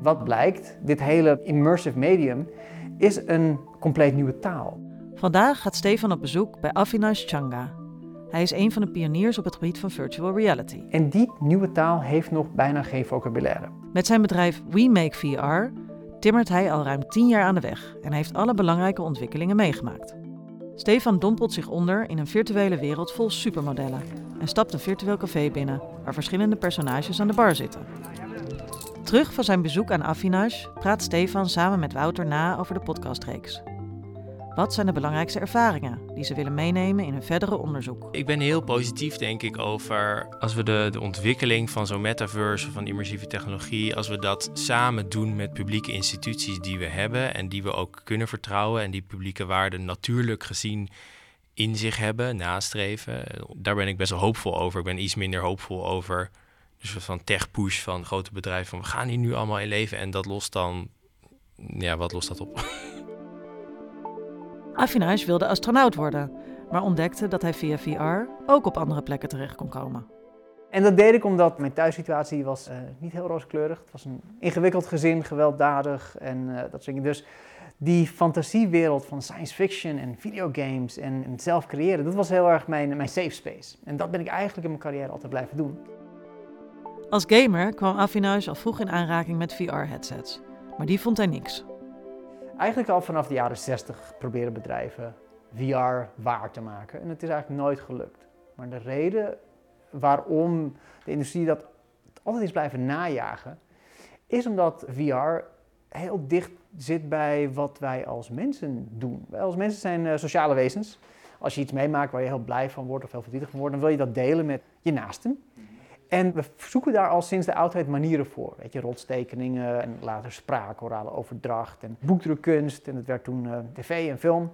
Wat blijkt, dit hele immersive medium is een compleet nieuwe taal. Vandaag gaat Stefan op bezoek bij Avinash Changa. Hij is een van de pioniers op het gebied van virtual reality. En die nieuwe taal heeft nog bijna geen vocabulaire. Met zijn bedrijf We Make VR timmert hij al ruim 10 jaar aan de weg en heeft alle belangrijke ontwikkelingen meegemaakt. Stefan dompelt zich onder in een virtuele wereld vol supermodellen en stapt een virtueel café binnen waar verschillende personages aan de bar zitten. Terug van zijn bezoek aan Affinage praat Stefan samen met Wouter na over de podcastreeks. Wat zijn de belangrijkste ervaringen die ze willen meenemen in hun verdere onderzoek? Ik ben heel positief, denk ik, over als we de, de ontwikkeling van zo'n metaverse, van immersieve technologie, als we dat samen doen met publieke instituties die we hebben en die we ook kunnen vertrouwen en die publieke waarden natuurlijk gezien in zich hebben, nastreven. Daar ben ik best wel hoopvol over. Ik ben iets minder hoopvol over dus van tech-push van grote bedrijven van we gaan hier nu allemaal in leven en dat lost dan, ja, wat lost dat op? Affinage wilde astronaut worden, maar ontdekte dat hij via VR ook op andere plekken terecht kon komen. En dat deed ik omdat mijn thuissituatie was uh, niet heel rooskleurig. Het was een ingewikkeld gezin, gewelddadig en uh, dat soort dingen. Dus die fantasiewereld van science fiction en videogames en, en zelf creëren, dat was heel erg mijn, mijn safe space. En dat ben ik eigenlijk in mijn carrière altijd blijven doen. Als gamer kwam Affinage al vroeg in aanraking met VR-headsets, maar die vond hij niks. Eigenlijk al vanaf de jaren 60 proberen bedrijven VR waar te maken en het is eigenlijk nooit gelukt. Maar de reden waarom de industrie dat altijd is blijven najagen, is omdat VR heel dicht zit bij wat wij als mensen doen. Wij als mensen zijn uh, sociale wezens. Als je iets meemaakt waar je heel blij van wordt of heel verdrietig van wordt, dan wil je dat delen met je naasten. En we zoeken daar al sinds de oudheid manieren voor. Weet je, rotstekeningen en later spraak, orale overdracht en boekdrukkunst. En het werd toen uh, tv en film.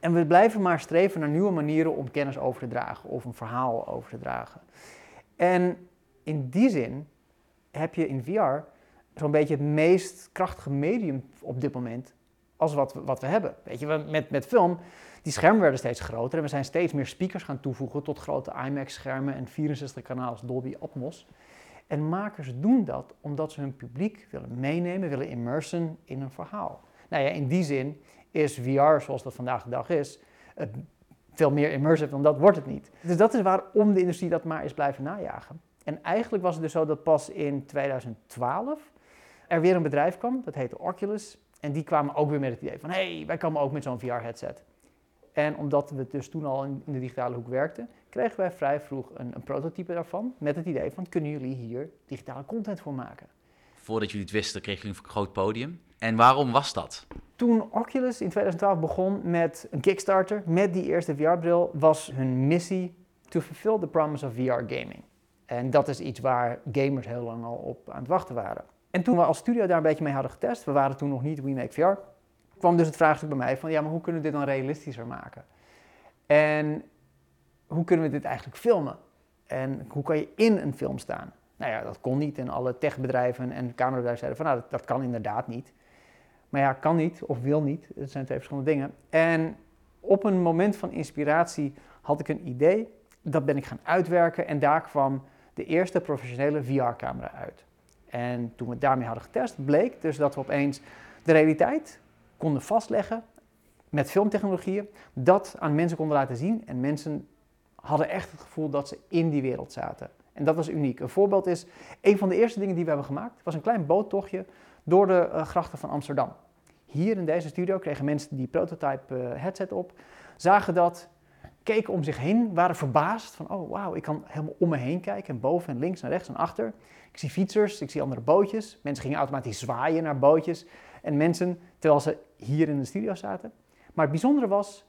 En we blijven maar streven naar nieuwe manieren om kennis over te dragen of een verhaal over te dragen. En in die zin heb je in VR zo'n beetje het meest krachtige medium op dit moment als wat we, wat we hebben. Weet je, met, met film, die schermen werden steeds groter en we zijn steeds meer speakers gaan toevoegen tot grote IMAX-schermen en 64 kanalen Dolby Atmos. En makers doen dat omdat ze hun publiek willen meenemen, willen immersen in een verhaal. Nou ja, in die zin is VR, zoals dat vandaag de dag is, veel meer immersive dan dat wordt het niet. Dus dat is waarom de industrie dat maar is blijven najagen. En eigenlijk was het dus zo dat pas in 2012 er weer een bedrijf kwam, dat heette Oculus. En die kwamen ook weer met het idee van, hé, hey, wij komen ook met zo'n VR-headset. En omdat we dus toen al in, de digitale hoek werkten, kregen wij vrij vroeg een, een, prototype daarvan. Met het idee van, kunnen jullie hier digitale content voor maken? Voordat jullie het wisten, kregen jullie een groot podium. En waarom was dat? Toen Oculus in 2012 begon met een Kickstarter, met die eerste VR-bril, was hun missie to fulfill the promise of VR gaming. En dat is iets waar gamers heel lang al op aan het wachten waren. En toen we als studio daar een beetje mee hadden getest, we waren toen nog niet We Make VR, kwam dus het vraagstuk bij mij van ja, maar hoe kunnen we dit dan realistischer maken? En hoe kunnen we dit eigenlijk filmen? En hoe kan je in een film staan? Nou ja, dat kon niet en alle techbedrijven en camerabedrijven zeiden van nou, dat, kan inderdaad niet. Maar ja, kan niet of wil niet, dat zijn twee verschillende dingen. En op een moment van inspiratie had ik een idee, dat ben ik gaan uitwerken en daar kwam de eerste professionele VR-camera uit. En toen we daarmee hadden getest, bleek dus dat we opeens de realiteit konden vastleggen met filmtechnologieën, dat aan mensen konden laten zien. En mensen hadden echt het gevoel dat ze in die wereld zaten. En dat was uniek. Een voorbeeld is, een van de eerste dingen die we hebben gemaakt, was een klein boottochtje door de uh, grachten van Amsterdam. Hier in deze studio kregen mensen die prototype uh, headset op, zagen dat, keken om zich heen, waren verbaasd van, oh wauw, ik kan helemaal om me heen kijken, boven en links en rechts en achter. Ik zie fietsers, ik zie andere bootjes. Mensen gingen automatisch zwaaien naar bootjes. En mensen, terwijl ze hier in de studio zaten. Maar het bijzondere was,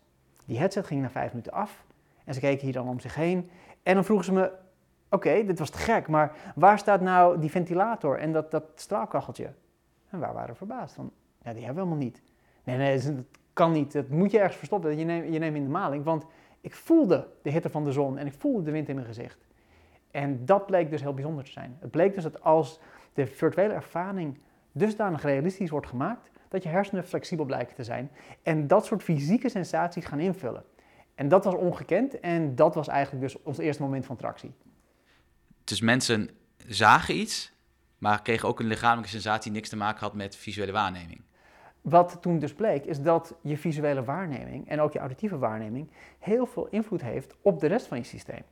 die headset ging na vijf minuten af. En ze keken hier dan om zich heen. En dan vroegen ze me, oké, dit was te gek, maar waar staat nou die ventilator en dat, dat straalkacheltje? En waar waren we verbaasd van, ja, die hebben we helemaal niet. Nee, nee, dat kan niet. Dat moet je ergens verstoppen. Je neemt, je neemt in de maling, want ik voelde de hitte van de zon en ik voelde de wind in mijn gezicht. En dat bleek dus heel bijzonder te zijn. Het bleek dus dat als de virtuele ervaring dusdanig realistisch wordt gemaakt, dat je hersenen flexibel blijken te zijn en dat soort fysieke sensaties gaan invullen. En dat was ongekend en dat was eigenlijk dus ons eerste moment van tractie. Dus mensen zagen iets, maar kregen ook een lichamelijke sensatie die niks te maken had met visuele waarneming. Wat toen dus bleek, is dat je visuele waarneming en ook je auditieve waarneming heel veel invloed heeft op de rest van je systeem.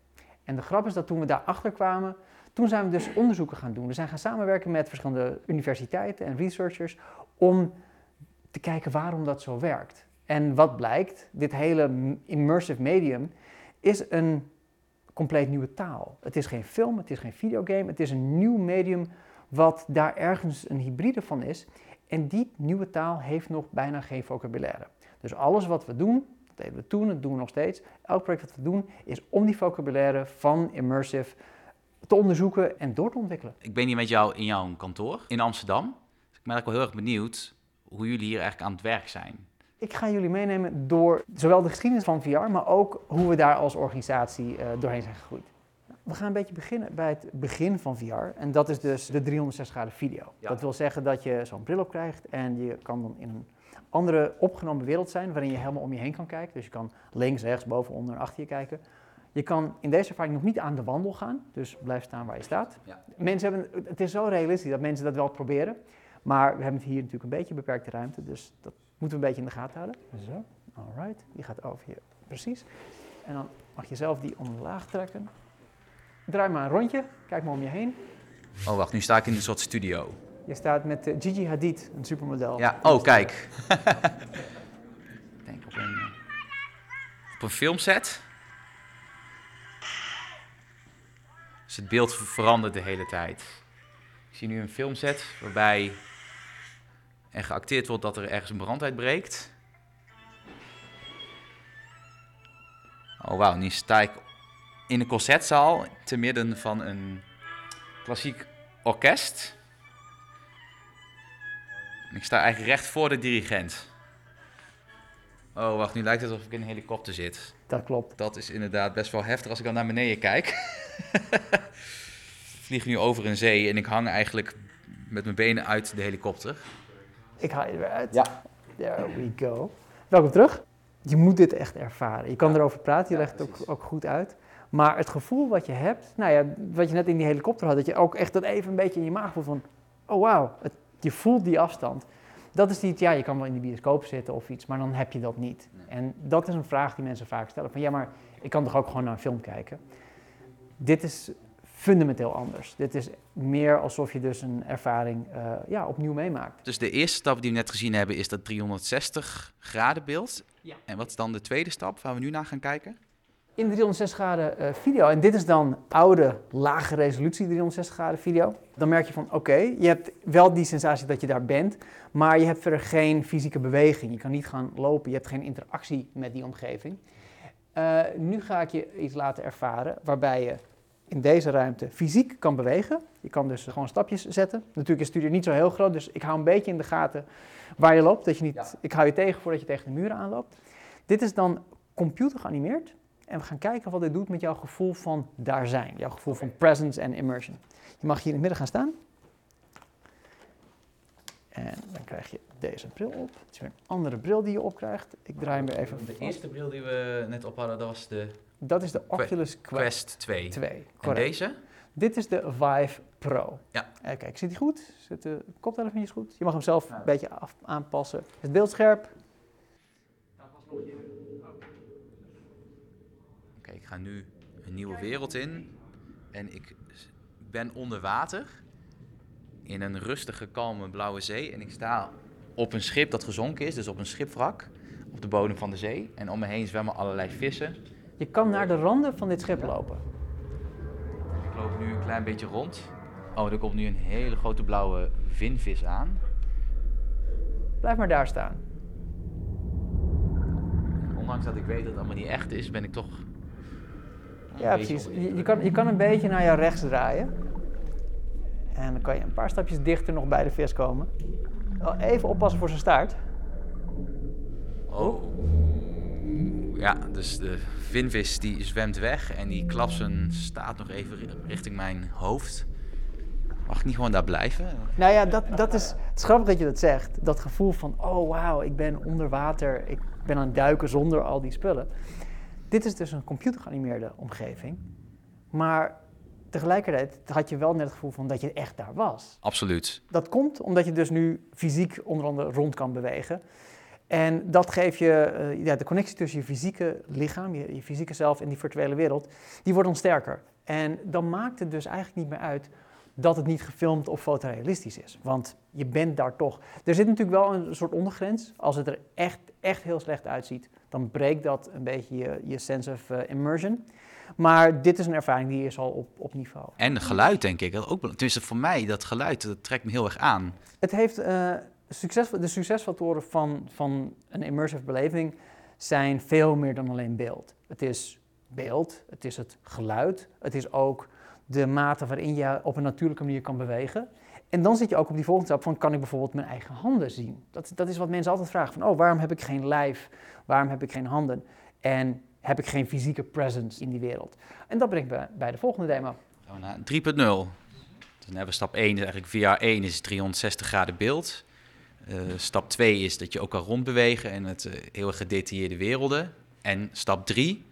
En de grap is dat toen we daarachter kwamen, toen zijn we dus onderzoeken gaan doen. We zijn gaan samenwerken met verschillende universiteiten en researchers om te kijken waarom dat zo werkt. En wat blijkt, dit hele immersive medium is een compleet nieuwe taal. Het is geen film, het is geen videogame, het is een nieuw medium wat daar ergens een hybride van is. En die nieuwe taal heeft nog bijna geen vocabulaire. Dus alles wat we doen, dat deden we toen, dat doen we nog steeds. Elk project dat we doen is om die vocabulaire van immersive te onderzoeken en door te ontwikkelen. Ik ben hier met jou in jouw kantoor in Amsterdam. Dus ik ben ook wel heel erg benieuwd hoe jullie hier eigenlijk aan het werk zijn. Ik ga jullie meenemen door zowel de geschiedenis van VR, maar ook hoe we daar als organisatie uh, doorheen zijn gegroeid. We gaan een beetje beginnen bij het begin van VR. En dat is dus de 360 graden video. Dat wil zeggen dat je zo'n bril op krijgt en je kan dan in een andere opgenomen wereld zijn waarin je helemaal om je heen kan kijken. Dus je kan links, rechts, boven, onder en achter je kijken. Je kan in deze ervaring nog niet aan de wandel gaan, dus blijf staan waar je staat. Ja. Mensen hebben, het is zo realistisch dat mensen dat wel proberen. Maar we hebben het hier natuurlijk een beetje beperkte ruimte, dus dat moeten we een beetje in de gaten houden. Zo, alright, die gaat over hier, precies. En dan mag je zelf die omlaag trekken. Draai maar een rondje, kijk maar om je heen. Oh wacht, nu sta ik in een soort studio. Je staat met uh, Gigi Hadid, een supermodel. Ja, oh kijk. ik denk op een, op een filmset. Dus het beeld verandert de hele tijd. Ik zie nu een filmset waarbij er geacteerd wordt dat er ergens een brand uitbreekt. Oh wauw, nu sta ik in een concertzaal te midden van een klassiek orkest. Ik sta eigenlijk recht voor de dirigent. Oh, wacht, nu lijkt het alsof ik in een helikopter zit. Dat klopt. Dat is inderdaad best wel heftig als ik dan naar beneden kijk. ik vlieg nu over een zee en ik hang eigenlijk met mijn benen uit de helikopter. Ik haal je eruit. Ja. There we go. Welkom terug. Je moet dit echt ervaren. Je kan erover praten, je legt het ook, ook goed uit. Maar het gevoel wat je hebt, nou ja, wat je net in die helikopter had, dat je ook echt dat even een beetje in je maag voelt van, oh wauw, je voelt die afstand. Dat is niet, ja, je kan wel in de bioscoop zitten of iets, maar dan heb je dat niet. En dat is een vraag die mensen vaak stellen, van ja, maar ik kan toch ook gewoon naar een film kijken. Dit is fundamenteel anders. Dit is meer alsof je dus een ervaring uh, ja, opnieuw meemaakt. Dus de eerste stap die we net gezien hebben is dat 360 graden beeld. Ja. En wat is dan de tweede stap waar we nu naar gaan kijken? In de 360 graden uh, video, en dit is dan oude, lage resolutie 360 graden video, dan merk je van oké, je hebt wel die sensatie dat je daar bent, maar je hebt verder geen fysieke beweging. Je kan niet gaan lopen, je hebt geen interactie met die omgeving. Uh, nu ga ik je iets laten ervaren waarbij je in deze ruimte fysiek kan bewegen. Je kan dus gewoon stapjes zetten. Natuurlijk is de studio niet zo heel groot, dus ik hou een beetje in de gaten waar je loopt. Dat je niet, Ik hou je tegen voordat je tegen de muren aanloopt. Dit is dan computer geanimeerd. En we gaan kijken wat dit doet met jouw gevoel van daar zijn. Jouw gevoel van presence en immersion. Je mag hier in het midden gaan staan. En dan krijg je deze bril op. Het is weer een andere bril die je opkrijgt. Ik draai hem weer even De eerste bril die we net op hadden, dat was de dat is de Oculus Quest, 2. 2 en deze? Dit is de Vive Pro. Ja. Uh, kijk, zit hij goed? Zit de koptelefoontjes goed? Je mag hem zelf een beetje af, aanpassen. Het beeld scherp. Oké, ik ga nu een nieuwe wereld in. En ik ben onder water. In een rustige, kalme blauwe zee. En ik sta op een schip dat gezonken is. Dus op een schipwrak. Op de bodem van de zee. En om me heen zwemmen allerlei vissen. Je kan naar de randen van dit schip lopen. Ik loop nu een klein beetje rond. Oh, er komt nu een hele grote blauwe vinvis aan. Blijf maar daar staan. ondanks dat ik weet dat het allemaal niet echt is, ben ik toch. Ja, precies. Je, je, kan, je kan een beetje naar jou rechts draaien. En dan kan je een paar stapjes dichter nog bij de vis komen. Even oppassen voor zijn staart. Oh. Ja, dus de vinvis die zwemt weg en die klapt zijn staat nog even richting mijn hoofd. Mag ik niet gewoon daar blijven? Nou ja, dat, dat is het is grappig dat je dat zegt. Dat gevoel van, oh wauw, ik ben onder water, ik ben aan het duiken zonder al die spullen. Dit is dus een computergeanimeerde omgeving. Maar tegelijkertijd had je wel net het gevoel van dat je echt daar was. Absoluut. Dat komt omdat je dus nu fysiek onder andere rond kan bewegen. En dat geeft je, eh, ja, de connectie tussen je fysieke lichaam, je, je fysieke zelf en die virtuele wereld, die wordt dan sterker. En dan maakt het dus eigenlijk niet meer uit dat het niet gefilmd of fotorealistisch is. Want je bent daar toch. Er zit natuurlijk wel een soort ondergrens. Als het er echt, echt heel slecht uitziet, dan breekt dat een beetje je, je sense of eh, immersion. Maar dit is een ervaring die is al op, op niveau. En geluid, denk ik. Dat ook, tenminste, voor mij, dat geluid, dat trekt me heel erg aan. Het heeft uh, succes, de succesfactoren van, van een immersive beleving zijn veel meer dan alleen beeld. Het is beeld, het is het geluid, het is ook de mate waarin je op een natuurlijke manier kan bewegen. En dan zit je ook op die volgende stap van, kan ik bijvoorbeeld mijn eigen handen zien? Dat, dat is wat mensen altijd vragen, van, oh, waarom heb ik geen lijf? Waarom heb ik geen handen? En heb ik geen fysieke presence in die wereld? En dat brengt me bij de volgende demo. Gaan we naar 3.0. Dan hebben we stap 1, is eigenlijk VR 1 is 360 graden beeld. Uh, stap 2 is dat je ook kan rondbewegen en het uh, heel gedetailleerde werelden. En stap 3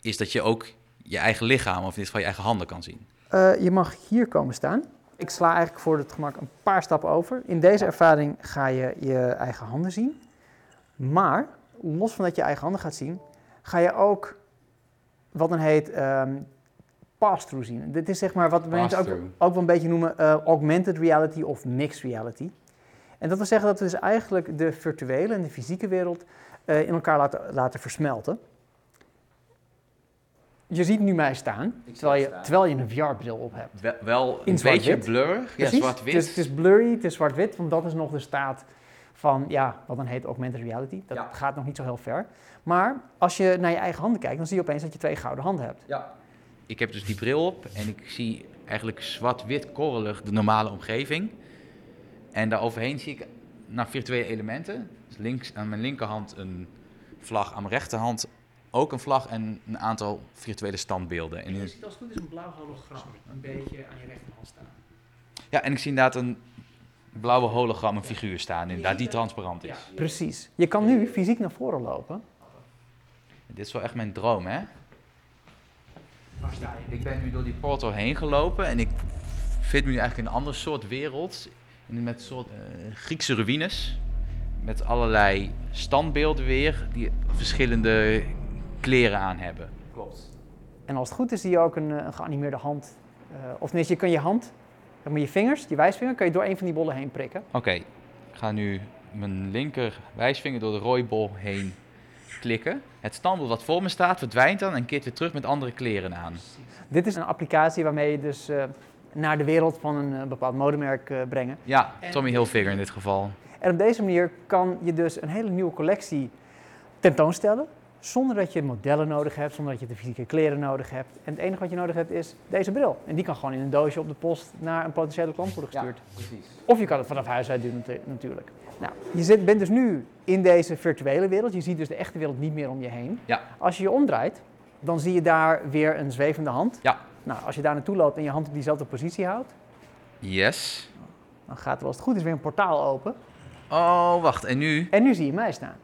is dat je ook je eigen lichaam, of in dit geval je eigen handen kan zien. Uh, je mag hier komen staan. Ik sla eigenlijk voor het gemak een paar stappen over. In deze ervaring ga je je eigen handen zien. Maar los van dat je je eigen handen gaat zien, ga je ook wat dan heet um, pass-through zien. Dit is zeg maar wat mensen ook, ook wel een beetje noemen uh, augmented reality of mixed reality. En dat wil zeggen dat we dus eigenlijk de virtuele en de fysieke wereld uh, in elkaar laten, laten versmelten. Je ziet nu mij staan, terwijl je, terwijl je een VR-bril op hebt. Wel, wel een beetje blurrig, ja, zwart-wit. Het, het, is blurry, het is zwart-wit, want dat is nog de staat van, ja, wat dan heet augmented reality. Dat gaat nog niet zo heel ver. Maar als je naar je eigen handen kijkt, dan zie je opeens dat je twee gouden handen hebt. Ja. Ik heb dus die bril op en ik zie eigenlijk zwart-wit korrelig de normale omgeving. En daaroverheen zie ik naar virtuele elementen. Dus links aan mijn linkerhand een vlag, aan mijn rechterhand ook een vlag en een aantal virtuele standbeelden. En je ziet als het goed is een blauw hologram een beetje aan je rechterhand staan. Ja, en ik zie inderdaad een blauwe hologram, een figuur staan, inderdaad, die transparant is. Ja, precies. Je kan nu fysiek naar voren lopen. Dit is wel echt mijn droom, hè? Ik ben nu door die portal heen gelopen en ik vind me nu eigenlijk in een ander soort wereld. Met een soort uh, Griekse ruïnes. Met allerlei standbeelden weer, die verschillende kleren aan hebben. Klopt. En als het goed is, zie je ook een, eh, een geanimeerde hand. Uh, of tenminste, je kan je hand, met je vingers, je wijsvinger, kan je door een van die bollen heen prikken. Oké, ik ga nu mijn linker wijsvinger door de rooibol heen klikken. Het standbeeld wat voor me staat verdwijnt dan en keert weer terug met andere kleren aan. Dit is een applicatie waarmee je dus uh, naar de wereld van een bepaald modemerk uh, brengen. Ja, Tommy Hilfiger in dit geval. En op deze manier kan je dus een hele nieuwe collectie tentoonstellen zonder dat je modellen nodig hebt, zonder dat je de fysieke kleren nodig hebt. En het enige wat je nodig hebt is deze bril. En die kan gewoon in een doosje op de post naar een potentiële klant worden gestuurd. Ja, precies. Of je kan het vanaf huis uit doen natuurlijk. Nou, je zit, bent dus nu in deze virtuele wereld. Je ziet dus de echte wereld niet meer om je heen. Ja. Als je je omdraait, dan zie je daar weer een zwevende hand. Ja. Nou, als je daar naartoe loopt en je hand op diezelfde positie houdt. Yes. Dan gaat er als het goed is weer een portaal open. Oh, wacht. En nu? En nu zie je mij staan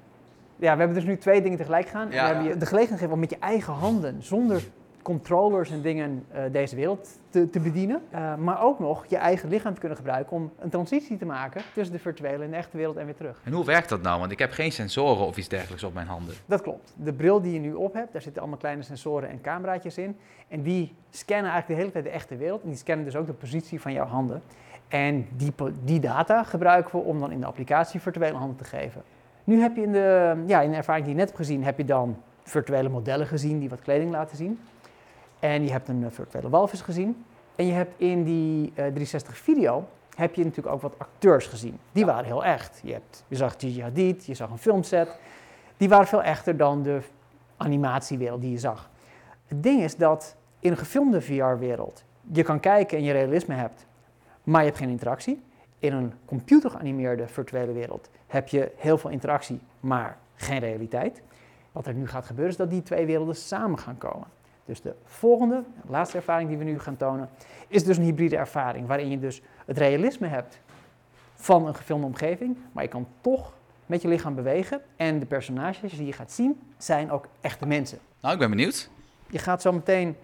ja, we hebben dus nu twee dingen tegelijk gaan. Ja. We hebben je de gelegenheid gegeven om met je eigen handen, zonder controllers en dingen, uh, deze wereld te, te bedienen. Uh, maar ook nog je eigen lichaam te kunnen gebruiken om een transitie te maken tussen de virtuele en de echte wereld en weer terug. En hoe werkt dat nou? Want ik heb geen sensoren of iets dergelijks op mijn handen. Dat klopt. De bril die je nu op hebt, daar zitten allemaal kleine sensoren en cameraatjes in. En die scannen eigenlijk de hele tijd de echte wereld. En die scannen dus ook de positie van jouw handen. En die, die data gebruiken we om dan in de applicatie virtuele handen te geven. Nu heb je in de, ja, in de ervaring die je net hebt gezien, heb je dan virtuele modellen gezien die wat kleding laten zien. En je hebt een eh, virtuele walvis gezien. En je hebt in die uh, 360 video heb je natuurlijk ook wat acteurs gezien. Die waren heel echt. Je, hebt, je zag Gigi Hadid, je zag een filmset. Die waren veel echter dan de animatiewereld die je zag. Het ding is dat in een gefilmde VR-wereld je kan kijken en je realisme hebt, maar je hebt geen interactie. In een computergeanimeerde virtuele wereld heb je heel veel interactie, maar geen realiteit. Wat er nu gaat gebeuren is dat die twee werelden samen gaan komen. Dus de volgende, laatste ervaring die we nu gaan tonen, is dus een hybride ervaring waarin je dus het realisme hebt van een gefilmde omgeving, maar je kan toch met je lichaam bewegen en de personages die je gaat zien zijn ook echte mensen. Nou, ik ben benieuwd. Je gaat zo meteen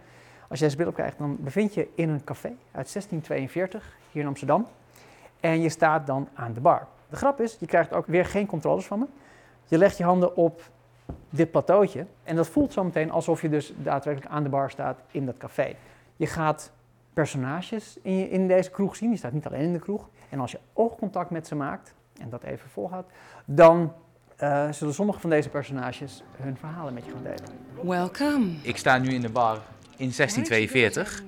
Als je deze bril opkrijgt, dan bevind je in een café uit 1642 hier in Amsterdam. En je staat dan aan de bar. De grap is, je krijgt ook weer geen controles van me. Je legt je handen op dit plateautje en dat voelt zo meteen alsof je dus daadwerkelijk aan de bar staat in dat café. Je gaat personages in, je, in deze kroeg zien, je staat niet alleen in de kroeg. En als je oogcontact met ze maakt, en dat even volhoudt, dan uh, zullen sommige van deze personages hun verhalen met je gaan delen. Welcome. Ik sta nu in de bar in 1642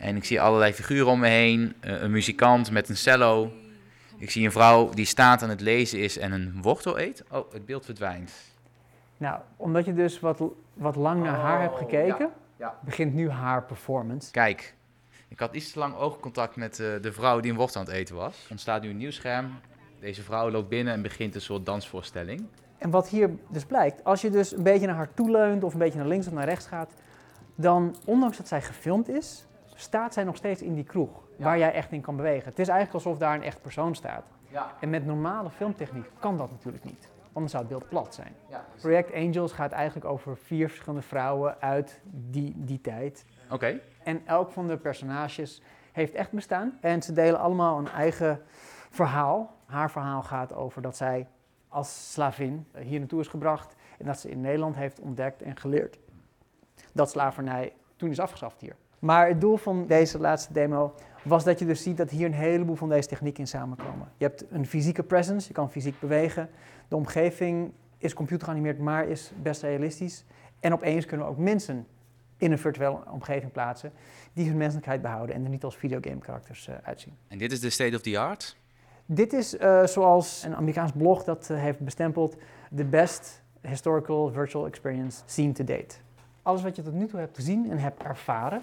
en ik zie allerlei figuren om me heen. Uh, een muzikant met een cello. Ik zie een vrouw die staat aan het lezen is en een wortel eet. Oh, het beeld verdwijnt. Nou, omdat je dus wat, wat lang naar haar hebt gekeken, ja, ja. begint nu haar performance. Kijk, ik had iets te lang oogcontact met uh, de vrouw die een wortel aan het eten was. Er ontstaat nu een nieuw scherm. Deze vrouw loopt binnen en begint een soort dansvoorstelling. En wat hier dus blijkt, als je dus een beetje naar haar toe leunt of een beetje naar links of naar rechts gaat, dan, ondanks dat zij gefilmd is, staat zij nog steeds in die kroeg waar jij echt in kan bewegen. Het is eigenlijk alsof daar een echt persoon staat. Ja. En met normale filmtechniek kan dat natuurlijk niet. Anders zou het beeld plat zijn. Ja, Project Angels gaat eigenlijk over vier verschillende vrouwen uit die, die tijd. Oké. En elk van de personages heeft echt bestaan. En ze delen allemaal een eigen verhaal. Haar verhaal gaat over dat zij als slavin hier naartoe is gebracht. En dat ze in Nederland heeft ontdekt en geleerd dat slavernij toen is afgeschaft hier. Maar het doel van deze laatste demo was dat je dus ziet dat hier een heleboel van deze technieken in samenkomen. Je hebt een fysieke presence, je kan fysiek bewegen. De omgeving is computergeanimeerd, maar is best realistisch. En opeens kunnen we ook mensen in een virtuele omgeving plaatsen die hun menselijkheid behouden en er niet als videogame karakters uh, uitzien. En dit is de state of the art? Dit is uh, zoals een Amerikaans blog dat uh, heeft bestempeld the best historical virtual experience seen to date. Alles wat je tot nu toe hebt gezien en hebt ervaren,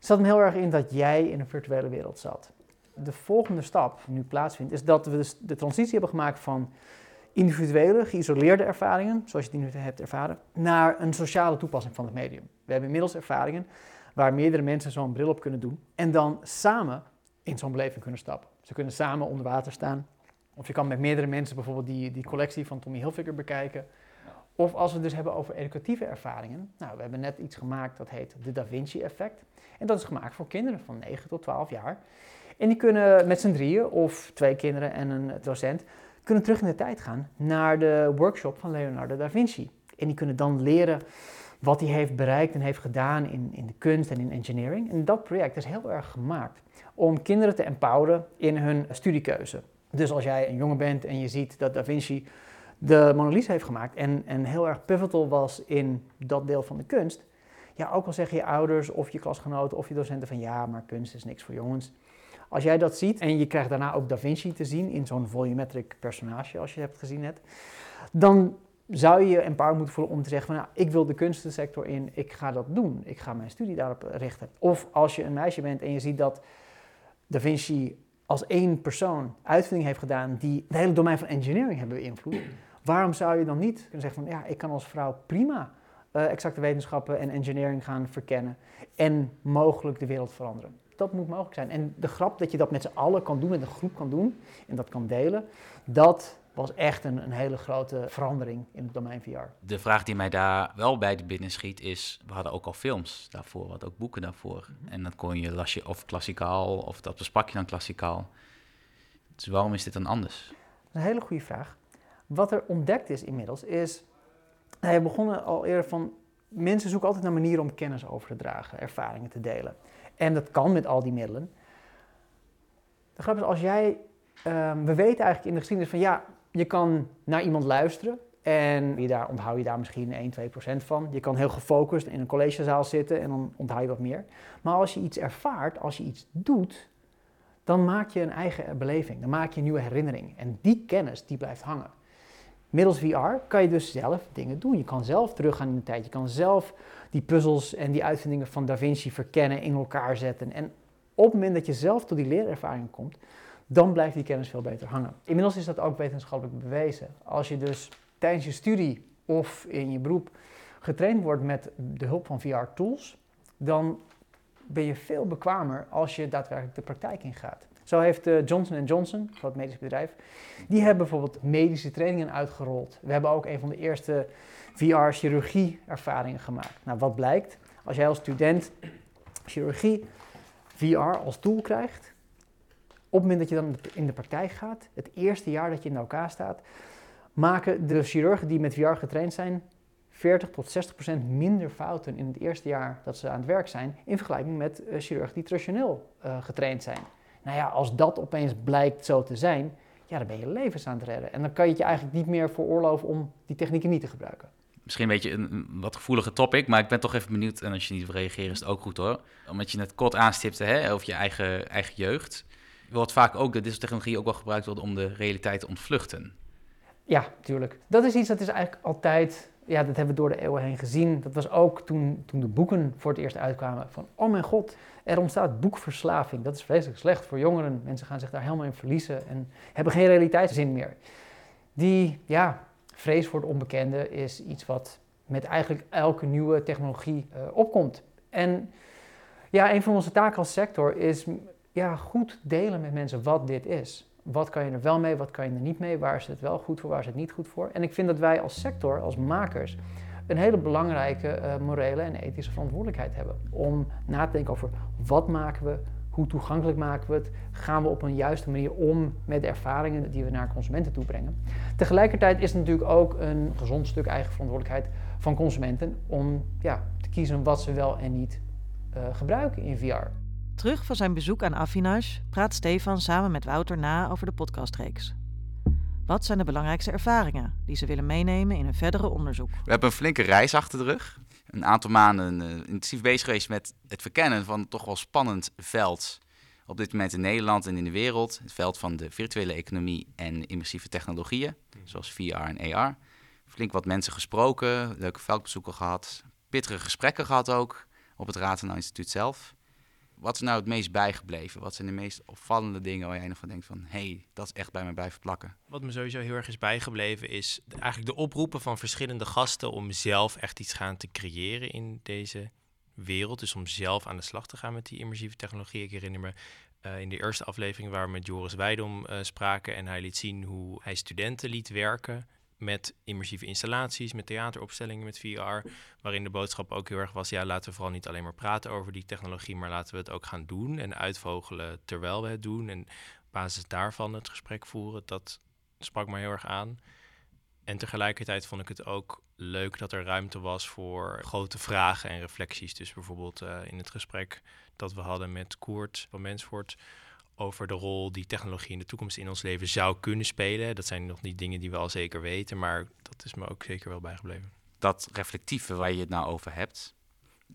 zat hem heel erg in dat jij in een virtuele wereld zat. De volgende stap nu plaatsvindt, is dat we dus de transitie hebben gemaakt van individuele, geïsoleerde ervaringen, zoals je die nu hebt ervaren, naar een sociale toepassing van het medium. We hebben inmiddels ervaringen waar meerdere mensen zo'n bril op kunnen doen en dan samen in zo'n beleving kunnen stappen. Ze kunnen samen onder water staan. Of je kan met meerdere mensen bijvoorbeeld die, die collectie van Tommy Hilfiger bekijken. Of als we het dus hebben over educatieve ervaringen. Nou, we hebben net iets gemaakt dat heet de Da Vinci effect. En dat is gemaakt voor kinderen van 9 tot 12 jaar. En die kunnen met z'n drieën of twee kinderen en een docent kunnen terug in de tijd gaan naar de workshop van Leonardo da Vinci. En die kunnen dan leren wat hij heeft bereikt en heeft gedaan in, in de kunst en in engineering. En dat project is heel erg gemaakt om kinderen te empoweren in hun studiekeuze. Dus als jij een jongen bent en je ziet dat Da Vinci de Mona Lisa heeft gemaakt en, en heel erg pivotal was in dat deel van de kunst, ja, ook al zeggen je ouders of je klasgenoten of je docenten van ja, maar kunst is niks voor jongens. Als jij dat ziet en je krijgt daarna ook Da Vinci te zien in zo'n volumetric personage, als je het gezien hebt, dan zou je je empowered moeten voelen om te zeggen van nou, ik wil de kunstensector in, ik ga dat doen, ik ga mijn studie daarop richten. Of als je een meisje bent en je ziet dat Da Vinci als één persoon uitvinding heeft gedaan die het hele domein van engineering hebben beïnvloed, waarom zou je dan niet kunnen zeggen van ja, ik kan als vrouw prima uh, exacte wetenschappen en engineering gaan verkennen en mogelijk de wereld veranderen. Dat moet mogelijk zijn. En de grap dat je dat met z'n allen kan doen, met een groep kan doen en dat kan delen, dat was echt een, een, hele grote verandering in het domein VR. De vraag die mij daar wel bij de binnen schiet is, we hadden ook al films daarvoor, we hadden ook boeken daarvoor. Mhm. En dan kon je, las je of klassikaal of dat besprak je dan klassikaal. Dus waarom is dit dan anders? Dat is een hele goede vraag. Wat er ontdekt is inmiddels is, hij begonnen al eerder van, mensen zoeken altijd naar manieren om kennis over te dragen, ervaringen te delen. En dat kan met al die middelen. De grap is, als jij, um, we weten eigenlijk in de geschiedenis van ja, je kan naar iemand luisteren en je daar, onthoud je daar misschien 1, 2 procent van. Je kan heel gefocust in een collegezaal zitten en dan onthoud je wat meer. Maar als je iets ervaart, als je iets doet, dan maak je een eigen beleving. Dan maak je een nieuwe herinnering. En die kennis, die blijft hangen. Middels VR kan je dus zelf dingen doen. Je kan zelf teruggaan in de tijd. Je kan zelf die puzzels en die uitvindingen van Da Vinci verkennen, in elkaar zetten. En op het moment dat je zelf tot die leerervaring komt, dan blijft die kennis veel beter hangen. Inmiddels is dat ook wetenschappelijk bewezen. Als je dus tijdens je studie of in je beroep getraind wordt met de hulp van VR-tools, dan ben je veel bekwamer als je daadwerkelijk de praktijk ingaat. Zo heeft uh, Johnson Johnson, groot medisch bedrijf, die hebben bijvoorbeeld medische trainingen uitgerold. We hebben ook een van de eerste VR-chirurgie-ervaringen gemaakt. Nou, wat blijkt? Als jij als student chirurgie VR als tool krijgt, op het moment dat je dan in de praktijk gaat, het eerste jaar dat je in elkaar staat, maken de chirurgen die met VR getraind zijn 40 tot 60 procent minder fouten in het eerste jaar dat ze aan het werk zijn, in vergelijking met uh, chirurgen die traditioneel uh, getraind zijn. Nou ja, als dat opeens blijkt zo te zijn, ja, dan ben je levens aan het redden. En dan kan je het je eigenlijk niet meer veroorloven om die technieken niet te gebruiken. Misschien een beetje een, wat gevoelige topic, maar ik ben toch even benieuwd. En als je niet wil reageren, is het ook goed hoor. Omdat je net kort aanstipte hè, over je eigen, eigen jeugd. Wordt vaak ook dat deze technologie ook wel gebruikt wordt om de realiteit te ontvluchten. Ja, tuurlijk. Dat is iets dat is eigenlijk altijd ja, dat hebben we door de eeuwen heen gezien. Dat was ook toen, toen de boeken voor het eerst uitkwamen. Van, oh mijn god, er ontstaat boekverslaving. Dat is vreselijk slecht voor jongeren. Mensen gaan zich daar helemaal in verliezen en hebben geen realiteitszin meer. Die, ja, vrees voor het onbekende is iets wat met eigenlijk elke nieuwe technologie uh, opkomt. En ja, een van onze taken als sector is ja, goed delen met mensen wat dit is. Wat kan je er wel mee, wat kan je er niet mee? Waar is het wel goed voor, waar is het niet goed voor? En ik vind dat wij als sector, als makers, een hele belangrijke uh, morele en ethische verantwoordelijkheid hebben. Om na te denken over wat maken we, hoe toegankelijk maken we het, gaan we op een juiste manier om met de ervaringen die we naar consumenten toe brengen. Tegelijkertijd is het natuurlijk ook een gezond stuk eigen verantwoordelijkheid van consumenten om ja, te kiezen wat ze wel en niet uh, gebruiken in VR. Terug van zijn bezoek aan Affinage praat Stefan samen met Wouter na over de podcastreeks. Wat zijn de belangrijkste ervaringen die ze willen meenemen in een verdere onderzoek? We hebben een flinke reis achter de rug. Een aantal maanden uh, intensief bezig geweest met het verkennen van toch wel spannend veld op dit moment in Nederland en in de wereld. Het veld van de virtuele economie en immersieve technologieën, zoals VR en AR. Flink wat mensen gesproken, leuke veldbezoeken gehad, pittige gesprekken gehad ook op het Ratenau Instituut zelf. Wat is nou het meest bijgebleven? Wat zijn de meest opvallende dingen waar jij nog van denkt van... hé, hey, dat is echt bij me blijven plakken? Wat me sowieso heel erg is bijgebleven is eigenlijk de oproepen van verschillende gasten... om zelf echt iets gaan te creëren in deze wereld. Dus om zelf aan de slag te gaan met die immersieve technologie. Ik herinner me uh, in de eerste aflevering waar we met Joris Weidom uh, spraken... en hij liet zien hoe hij studenten liet werken met immersieve installaties, met theateropstellingen, met VR. Waarin de boodschap ook heel erg was: ja, laten we vooral niet alleen maar praten over die technologie, maar laten we het ook gaan doen en uitvogelen terwijl we het doen. En op basis daarvan het gesprek voeren. Dat sprak me heel erg aan. En tegelijkertijd vond ik het ook leuk dat er ruimte was voor grote vragen en reflecties. Dus bijvoorbeeld uh, in het gesprek dat we hadden met Koert van Mensvoort over de rol die technologie in de toekomst in ons leven zou kunnen spelen. Dat zijn nog niet dingen die we al zeker weten, maar dat is me ook zeker wel bijgebleven. Dat reflectieve waar je het nou over hebt.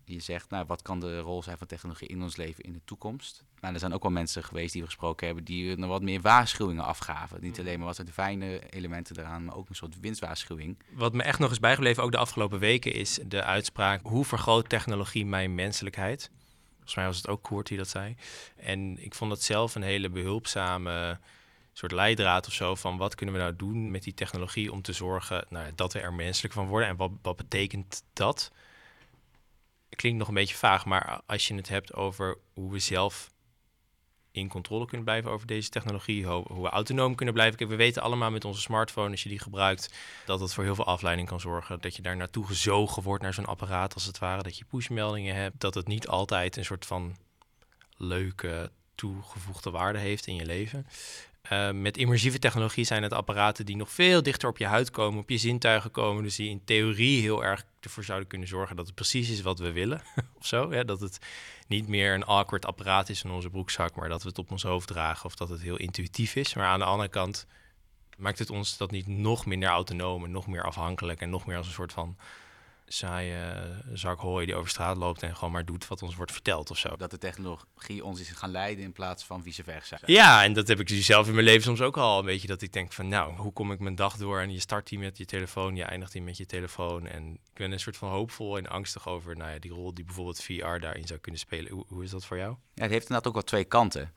Je zegt, nou, wat kan de rol zijn van technologie in ons leven in de toekomst? Maar er zijn ook wel mensen geweest die we gesproken hebben die er wat meer waarschuwingen afgaven. Niet alleen maar wat zijn de fijne elementen eraan, maar ook een soort winstwaarschuwing. Wat me echt nog is bijgebleven, ook de afgelopen weken, is de uitspraak: hoe vergroot technologie mijn menselijkheid? Volgens mij was het ook Koert die dat zei. En ik vond dat zelf een hele behulpzame soort leidraad of zo van wat kunnen we nou doen met die technologie om te zorgen nou, dat we er menselijk van worden. En wat, wat betekent dat? Klinkt nog een beetje vaag, maar als je het hebt over hoe we zelf in controle kunnen blijven over deze technologie, hoe we autonoom kunnen blijven. we weten allemaal met onze smartphone, als je die gebruikt, dat het voor heel veel afleiding kan zorgen. Dat je daar naartoe gezogen wordt naar zo'n apparaat als het ware. Dat je pushmeldingen hebt. Dat het niet altijd een soort van leuke toegevoegde waarde heeft in je leven. Uh, met immersieve technologie zijn het apparaten die nog veel dichter op je huid komen, op je zintuigen komen. Dus die in theorie heel erg ervoor zouden kunnen zorgen dat het precies is wat we willen. of zo. Dat het niet meer een awkward apparaat is in onze broekzak, maar dat we het op ons hoofd dragen of dat het heel intuïtief is. Maar aan de andere kant maakt het ons dat niet nog minder autonoom en nog meer afhankelijk en nog meer als een soort van saaie zak hooi die over straat loopt en gewoon maar doet wat ons wordt verteld of zo. Dat de technologie ons is gaan leiden in plaats van vice versa. Ja, en dat heb ik dus zelf in mijn leven soms ook al een beetje dat ik denk van nou, hoe kom ik mijn dag door en je start die met je telefoon, je eindigt die met je telefoon en ik ben een soort van hoopvol en angstig over nou ja, die rol die bijvoorbeeld VR daarin zou kunnen spelen. Hoe, hoe is dat voor jou? Ja, het heeft inderdaad ook wel twee kanten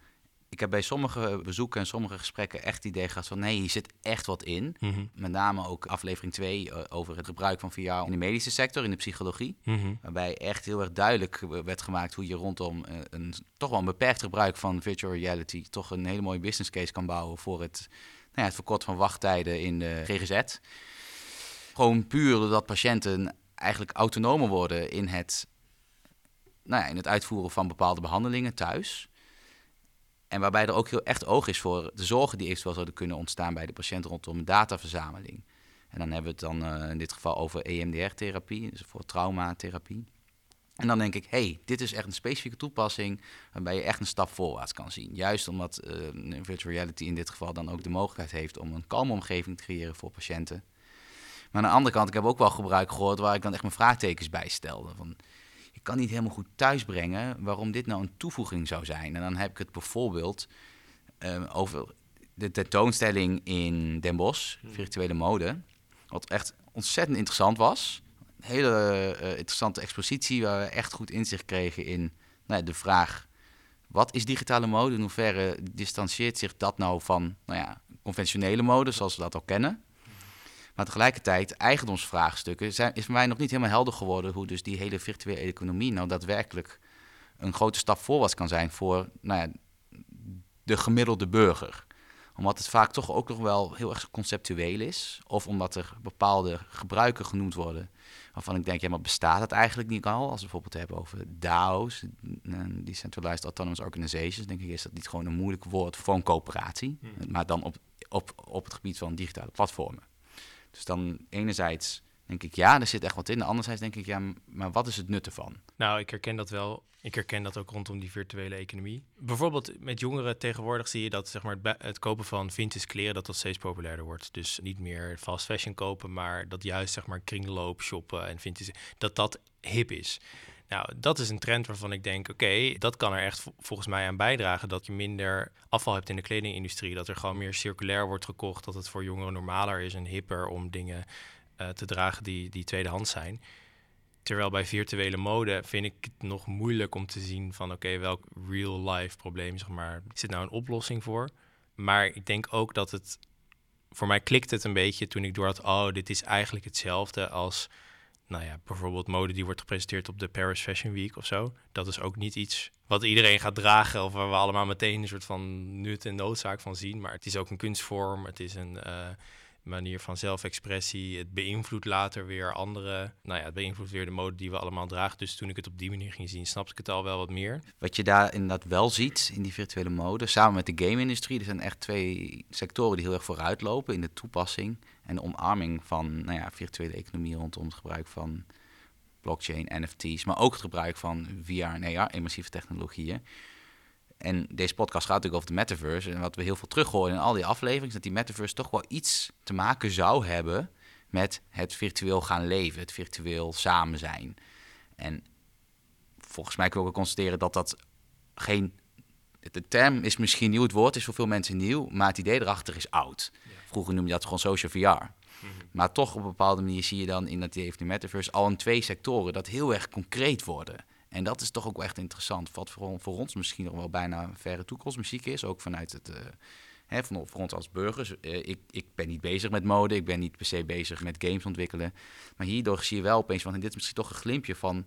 ik heb bij sommige bezoeken en sommige gesprekken echt het idee gehad van nee, hier zit echt wat in. Mhm. Met name ook aflevering 2 eh, over het gebruik van VR in de medische sector, in de psychologie. Mhm. Waarbij echt heel erg duidelijk werd gemaakt hoe je rondom eh, een toch wel een beperkt gebruik van virtual reality toch een hele mooie business case kan bouwen voor het, nou ja, het verkorten van wachttijden in de GGZ. Gewoon puur doordat patiënten eigenlijk autonomer worden in het nou ja, in het uitvoeren van bepaalde behandelingen thuis. En waarbij er ook heel echt oog is voor de zorgen die eventueel zouden kunnen ontstaan bij de patiënt rondom dataverzameling. En dan hebben we het dan uh, in dit geval over EMDR-therapie, dus voor traumatherapie. En dan denk ik, hey, dit is echt een specifieke toepassing waarbij je echt een stap voorwaarts kan zien. Juist omdat uh, virtual reality in dit geval dan ook de mogelijkheid heeft om een kalme omgeving te creëren voor patiënten. Maar aan de andere kant, ik heb ook wel gebruik gehoord waar ik dan echt mijn vraagtekens bij stelde. Van, ik kan niet helemaal goed thuisbrengen waarom dit nou een toevoeging zou zijn. En dan heb ik het bijvoorbeeld uh, over de tentoonstelling in Den Bosch, hmm. virtuele mode. Wat echt ontzettend interessant was. Een hele uh, interessante expositie waar we echt goed inzicht kregen in nou ja, de vraag... wat is digitale mode? In hoeverre distancieert zich dat nou van nou ja, conventionele mode zoals we dat al kennen? Maar tegelijkertijd, eigendomsvraagstukken, zijn, is voor mij nog niet helemaal helder geworden hoe dus die hele virtuele economie nou daadwerkelijk een grote stap voorwaarts kan zijn voor nou ja, de gemiddelde burger. Omdat het vaak toch ook nog wel heel erg conceptueel is. Of omdat er bepaalde gebruiken genoemd worden waarvan ik denk, ja, maar bestaat het eigenlijk niet al? Als we bijvoorbeeld hebben over DAO's, Decentralized Autonomous Organizations, denk ik, is dat niet gewoon een moeilijk woord voor een coöperatie, hmm. maar dan op, op, op het gebied van digitale platformen. Dus dan enerzijds denk ik, ja, er zit echt wat in. Anderzijds denk ik, ja, maar wat is het nut ervan? Nou, ik herken dat wel. Ik herken dat ook rondom die virtuele economie. Bijvoorbeeld met jongeren tegenwoordig zie je dat zeg maar, het, kopen van vintage kleren dat dat steeds populairder wordt. Dus niet meer fast fashion kopen, maar dat juist zeg maar kringloop shoppen en vintage, dat dat hip is. Nou, dat is een trend waarvan ik denk, oké, dat kan er echt volgens mij aan bijdragen dat je minder afval hebt in de kledingindustrie. Dat er gewoon meer circulair wordt gekocht, dat het voor jongeren normaler is en hipper om dingen uh, te dragen die, die tweedehands zijn. Terwijl bij virtuele mode vind ik het nog moeilijk om te zien van oké, welk real life probleem zeg maar, het nou een oplossing voor? Maar ik denk ook dat het, voor mij klikt het een beetje toen ik door had, oh, dit is eigenlijk hetzelfde als nou ja, bijvoorbeeld mode die wordt gepresenteerd op de Paris Fashion Week of zo. Dat is ook niet iets wat iedereen gaat dragen of waar we allemaal meteen een soort van nut en noodzaak van zien. Maar het is ook een kunstvorm, het is een uh, manier van zelfexpressie. Het beïnvloedt later weer andere, nou ja, het beïnvloedt weer de mode die we allemaal dragen. Dus toen ik het op die manier ging zien, snapte ik het al wel wat meer. Wat je daar inderdaad wel ziet in die virtuele mode, samen met de game-industrie, er zijn echt twee sectoren die heel erg vooruit lopen in de toepassing en omarming van nou ja, virtuele economie rondom het gebruik van blockchain, NFT's, maar ook het gebruik van VR en AR, immersieve technologieën. En deze podcast gaat natuurlijk over de metaverse. En wat we heel veel terug horen in al die afleveringen, is dat die metaverse toch wel iets te maken zou hebben met het virtueel gaan leven, het virtueel samen zijn. En volgens mij kunnen we ook constateren dat dat geen. De term is misschien nieuw, het woord is voor veel mensen nieuw, maar het idee erachter is oud. Vroeger noemde je dat gewoon social VR. Mhm. Maar toch op een bepaalde manier zie je dan in dat die metaverse al in twee sectoren dat heel erg concreet worden. En dat is toch ook echt interessant. Wat voor, ons misschien nog wel bijna verre toekomstmuziek is. Ook vanuit het. Uh, hè, van, voor ons als burgers. Uh, ik, ik ben niet bezig met mode. Ik ben niet per se bezig met games ontwikkelen. Maar hierdoor zie je wel opeens. Want dit is misschien toch een glimpje van.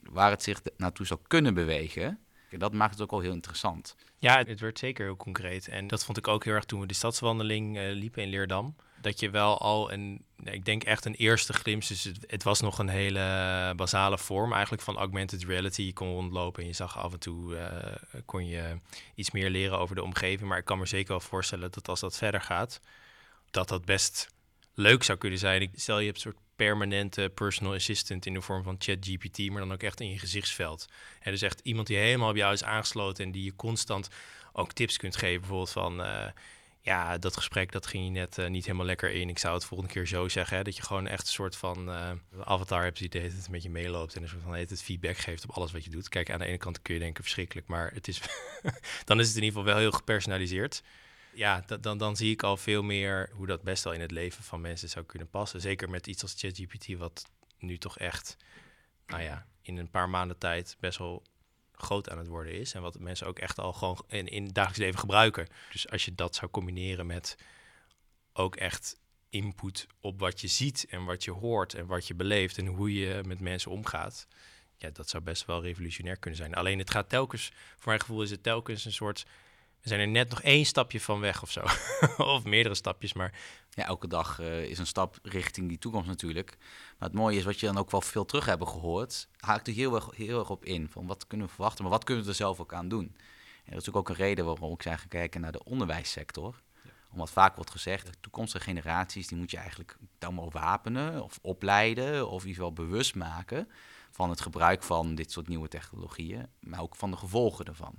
waar het zich naartoe zou kunnen bewegen. En dat maakt het ook al heel interessant. Ja, het werd zeker heel concreet. En dat vond ik ook heel erg toen we de stadswandeling uh, liepen in Leerdam dat je wel al een, ik denk echt een eerste glimp. Dus het, het, was nog een hele basale vorm eigenlijk van augmented reality. Je kon rondlopen en je zag af en toe, uh, kon je iets meer leren over de omgeving. Maar ik kan me zeker wel voorstellen dat als dat verder gaat, dat dat best leuk zou kunnen zijn. Stel je hebt een soort permanente personal assistant in de vorm van ChatGPT, maar dan ook echt in je gezichtsveld. En dus echt iemand die helemaal op jou is aangesloten en die je constant ook tips kunt geven, bijvoorbeeld van... Uh, ja, dat gesprek dat ging je net uh, niet helemaal lekker in. Ik zou het volgende keer zo zeggen, hè, dat je gewoon echt een soort van uh, avatar hebt die het met je meeloopt en een soort van het feedback geeft op alles wat je doet. Kijk, aan de ene kant kun je denken verschrikkelijk, maar het is dan is het in ieder geval wel heel gepersonaliseerd. Ja, dan, dan zie ik al veel meer hoe dat best wel in het leven van mensen zou kunnen passen. Zeker met iets als ChatGPT, wat nu toch echt, nou ja, in een paar maanden tijd best wel groot aan het worden is. En wat mensen ook echt al gewoon in, in het dagelijks leven gebruiken. Dus als je dat zou combineren met ook echt input op wat je ziet en wat je hoort en wat je beleeft en hoe je met mensen omgaat. Ja, dat zou best wel revolutionair kunnen zijn. Alleen het gaat telkens, voor mijn gevoel is het telkens een soort We zijn er net nog één stapje van weg of zo. of meerdere stapjes, maar... Ja, elke dag uh, is een stap richting die toekomst natuurlijk. Maar het mooie is, wat je dan ook wel veel terug hebben gehoord... haakt er heel erg, heel erg op in. Van wat kunnen we verwachten, maar wat kunnen we er zelf ook aan doen? En dat is ook een reden waarom ik zijn gaan kijken naar de onderwijssector. Ja. Omdat vaak wordt gezegd, de toekomstige generaties... die moet je eigenlijk dan maar wapenen of opleiden... of in ieder geval bewust maken van het gebruik van dit soort nieuwe technologieën... maar ook van de gevolgen ervan.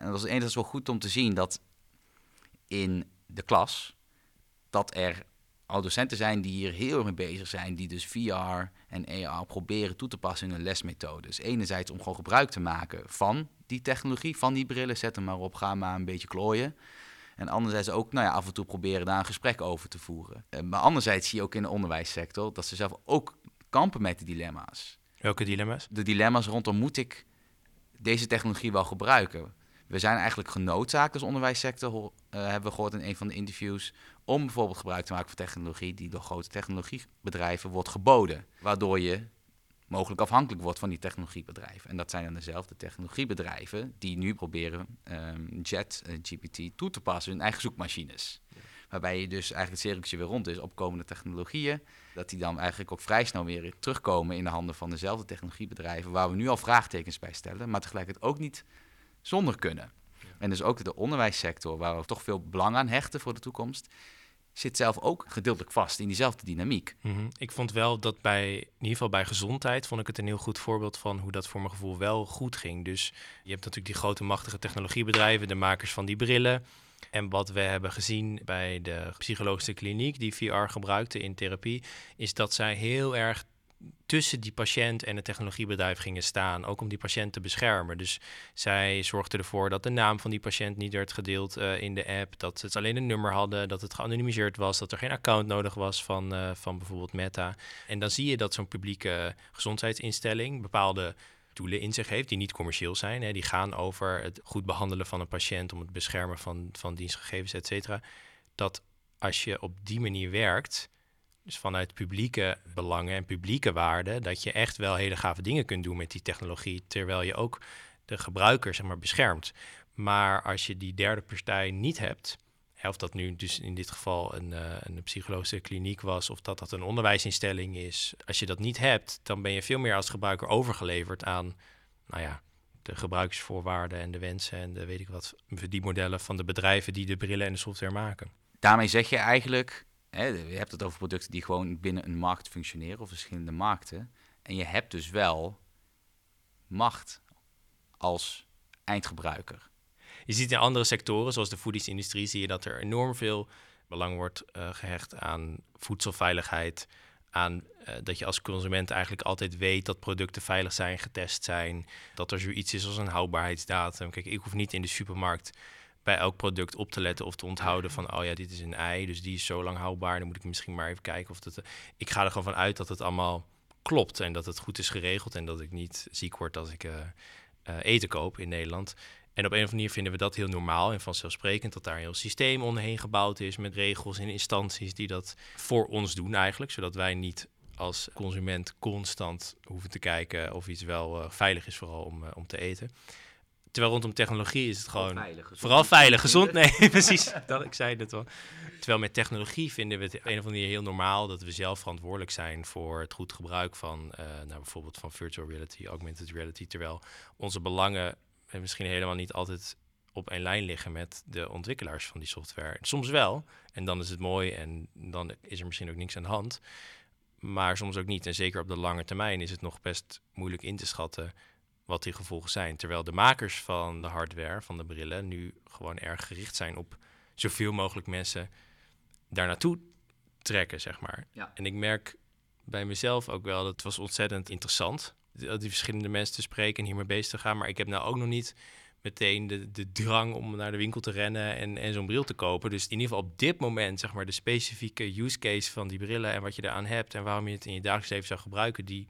En dat is enigszins wel goed om te zien dat in de klas dat er al docenten zijn die hier heel erg mee bezig zijn, die dus VR en AR proberen toe te passen in hun lesmethodes. Enerzijds om gewoon gebruik te maken van die technologie, van die brillen, zet hem maar op, ga maar een beetje klooien. En anderzijds ook nou ja, af en toe proberen daar een gesprek over te voeren. Eh, maar anderzijds zie je ook in de onderwijssector dat ze zelf ook kampen met de dilemma's. Welke dilemma's? De dilemma's rondom moet ik deze technologie wel gebruiken? We zijn eigenlijk genoodzaakt als onderwijssector, uh, hebben we gehoord in een van de interviews, om bijvoorbeeld gebruik te maken van technologie die door grote technologiebedrijven wordt geboden. Waardoor je mogelijk afhankelijk wordt van die technologiebedrijven. En dat zijn dan dezelfde technologiebedrijven die nu proberen um, ehm, JetGPT uh, toe te passen in hun eigen zoekmachines. Waarbij je dus eigenlijk het cirkeltje weer rond is, opkomende technologieën. Dat die dan eigenlijk ook vrij snel weer terugkomen in de handen van dezelfde technologiebedrijven. Waar we nu al vraagtekens bij stellen, maar tegelijkertijd ook niet zonder kunnen. En dus ook de onderwijssector, waar we toch veel belang aan hechten voor de toekomst, zit zelf ook gedeeltelijk vast in diezelfde dynamiek. Mhm. Ik vond wel dat bij, in ieder geval bij gezondheid, vond ik het een heel goed voorbeeld van hoe dat voor mijn gevoel wel goed ging. Dus je hebt natuurlijk die grote machtige technologiebedrijven, de makers van die brillen. En wat we hebben gezien bij de psychologische kliniek die VR gebruikte in therapie, is dat zij heel erg tussen die patiënt en het technologiebedrijf gingen staan, ook om die patiënt te beschermen. Dus zij zorgden ervoor dat de naam van die patiënt niet werd gedeeld uh, in de app, dat ze alleen een nummer hadden, dat het geanonimiseerd was, dat er geen account nodig was van, uh, van bijvoorbeeld Meta. En dan zie je dat zo'n publieke gezondheidsinstelling bepaalde doelen in zich heeft die niet commercieel zijn. Hè. Die gaan over het goed behandelen van een patiënt, om het beschermen van, van dienstgegevens, et cetera. Dat als je op die manier werkt, dus vanuit publieke belangen en publieke waarden, dat je echt wel hele gave dingen kunt doen met die technologie, terwijl je ook de gebruiker zeg maar, beschermt. Maar als je die derde partij niet hebt, of dat nu dus in dit geval een, uh, een psychologische kliniek was, of dat dat een onderwijsinstelling is, als je dat niet hebt, dan ben je veel meer als gebruiker overgeleverd aan, nou ja, de gebruiksvoorwaarden en de wensen en de weet ik wat, die modellen van de bedrijven die de brillen en de software maken. Daarmee zeg je eigenlijk, Je hebt het over producten die gewoon binnen een markt functioneren of verschillende markten. En je hebt dus wel macht als eindgebruiker. Je ziet in andere sectoren, zoals de voedingsindustrie, zie je dat er enorm veel belang wordt uh, gehecht aan voedselveiligheid. Aan uh, dat je als consument eigenlijk altijd weet dat producten veilig zijn, getest zijn. Dat er zoiets is als een houdbaarheidsdatum. Kijk, ik hoef niet in de supermarkt bij elk product op te letten of te onthouden van, oh ja, dit is een ei, dus die is zo lang houdbaar. Dan moet ik misschien maar even kijken of dat. Ik ga er gewoon van uit dat het allemaal klopt en dat het goed is geregeld en dat ik niet ziek word als ik uh, uh, eten koop in Nederland. En op een of andere manier vinden we dat heel normaal en vanzelfsprekend dat daar een heel systeem omheen gebouwd is met regels en instanties die dat voor ons doen eigenlijk, zodat wij niet als consument constant hoeven te kijken of iets wel veilig is vooral om, om te eten. Terwijl rondom technologie is het gewoon... Veilig, vooral veilig, gezond. Nee, precies. Dat, ik zei het al. Terwijl met technologie vinden we het op een of andere manier heel normaal... dat we zelf verantwoordelijk zijn voor het goed gebruik van... Uh, nou, bijvoorbeeld van virtual reality, augmented reality. Terwijl onze belangen misschien helemaal niet altijd op één lijn liggen met de ontwikkelaars van die software. Soms wel, en dan is het mooi en dan is er misschien ook niks aan de hand. Maar soms ook niet. En zeker op de lange termijn is het nog best moeilijk in te schatten wat die gevolgen zijn. Terwijl de makers van de hardware, van de brillen, nu gewoon erg gericht zijn op zoveel mogelijk mensen daar naartoe trekken, zeg maar. Ja. En ik merk bij mezelf ook wel dat het was ontzettend interessant die, die verschillende mensen te spreken en hiermee bezig te gaan. Maar ik heb nou ook nog niet meteen de, de drang om naar de winkel te rennen en, en zo'n bril te kopen. Dus in ieder geval op dit moment, zeg maar, de specifieke use case van die brillen en wat je eraan hebt en waarom je het in je dagelijks leven zou gebruiken, die,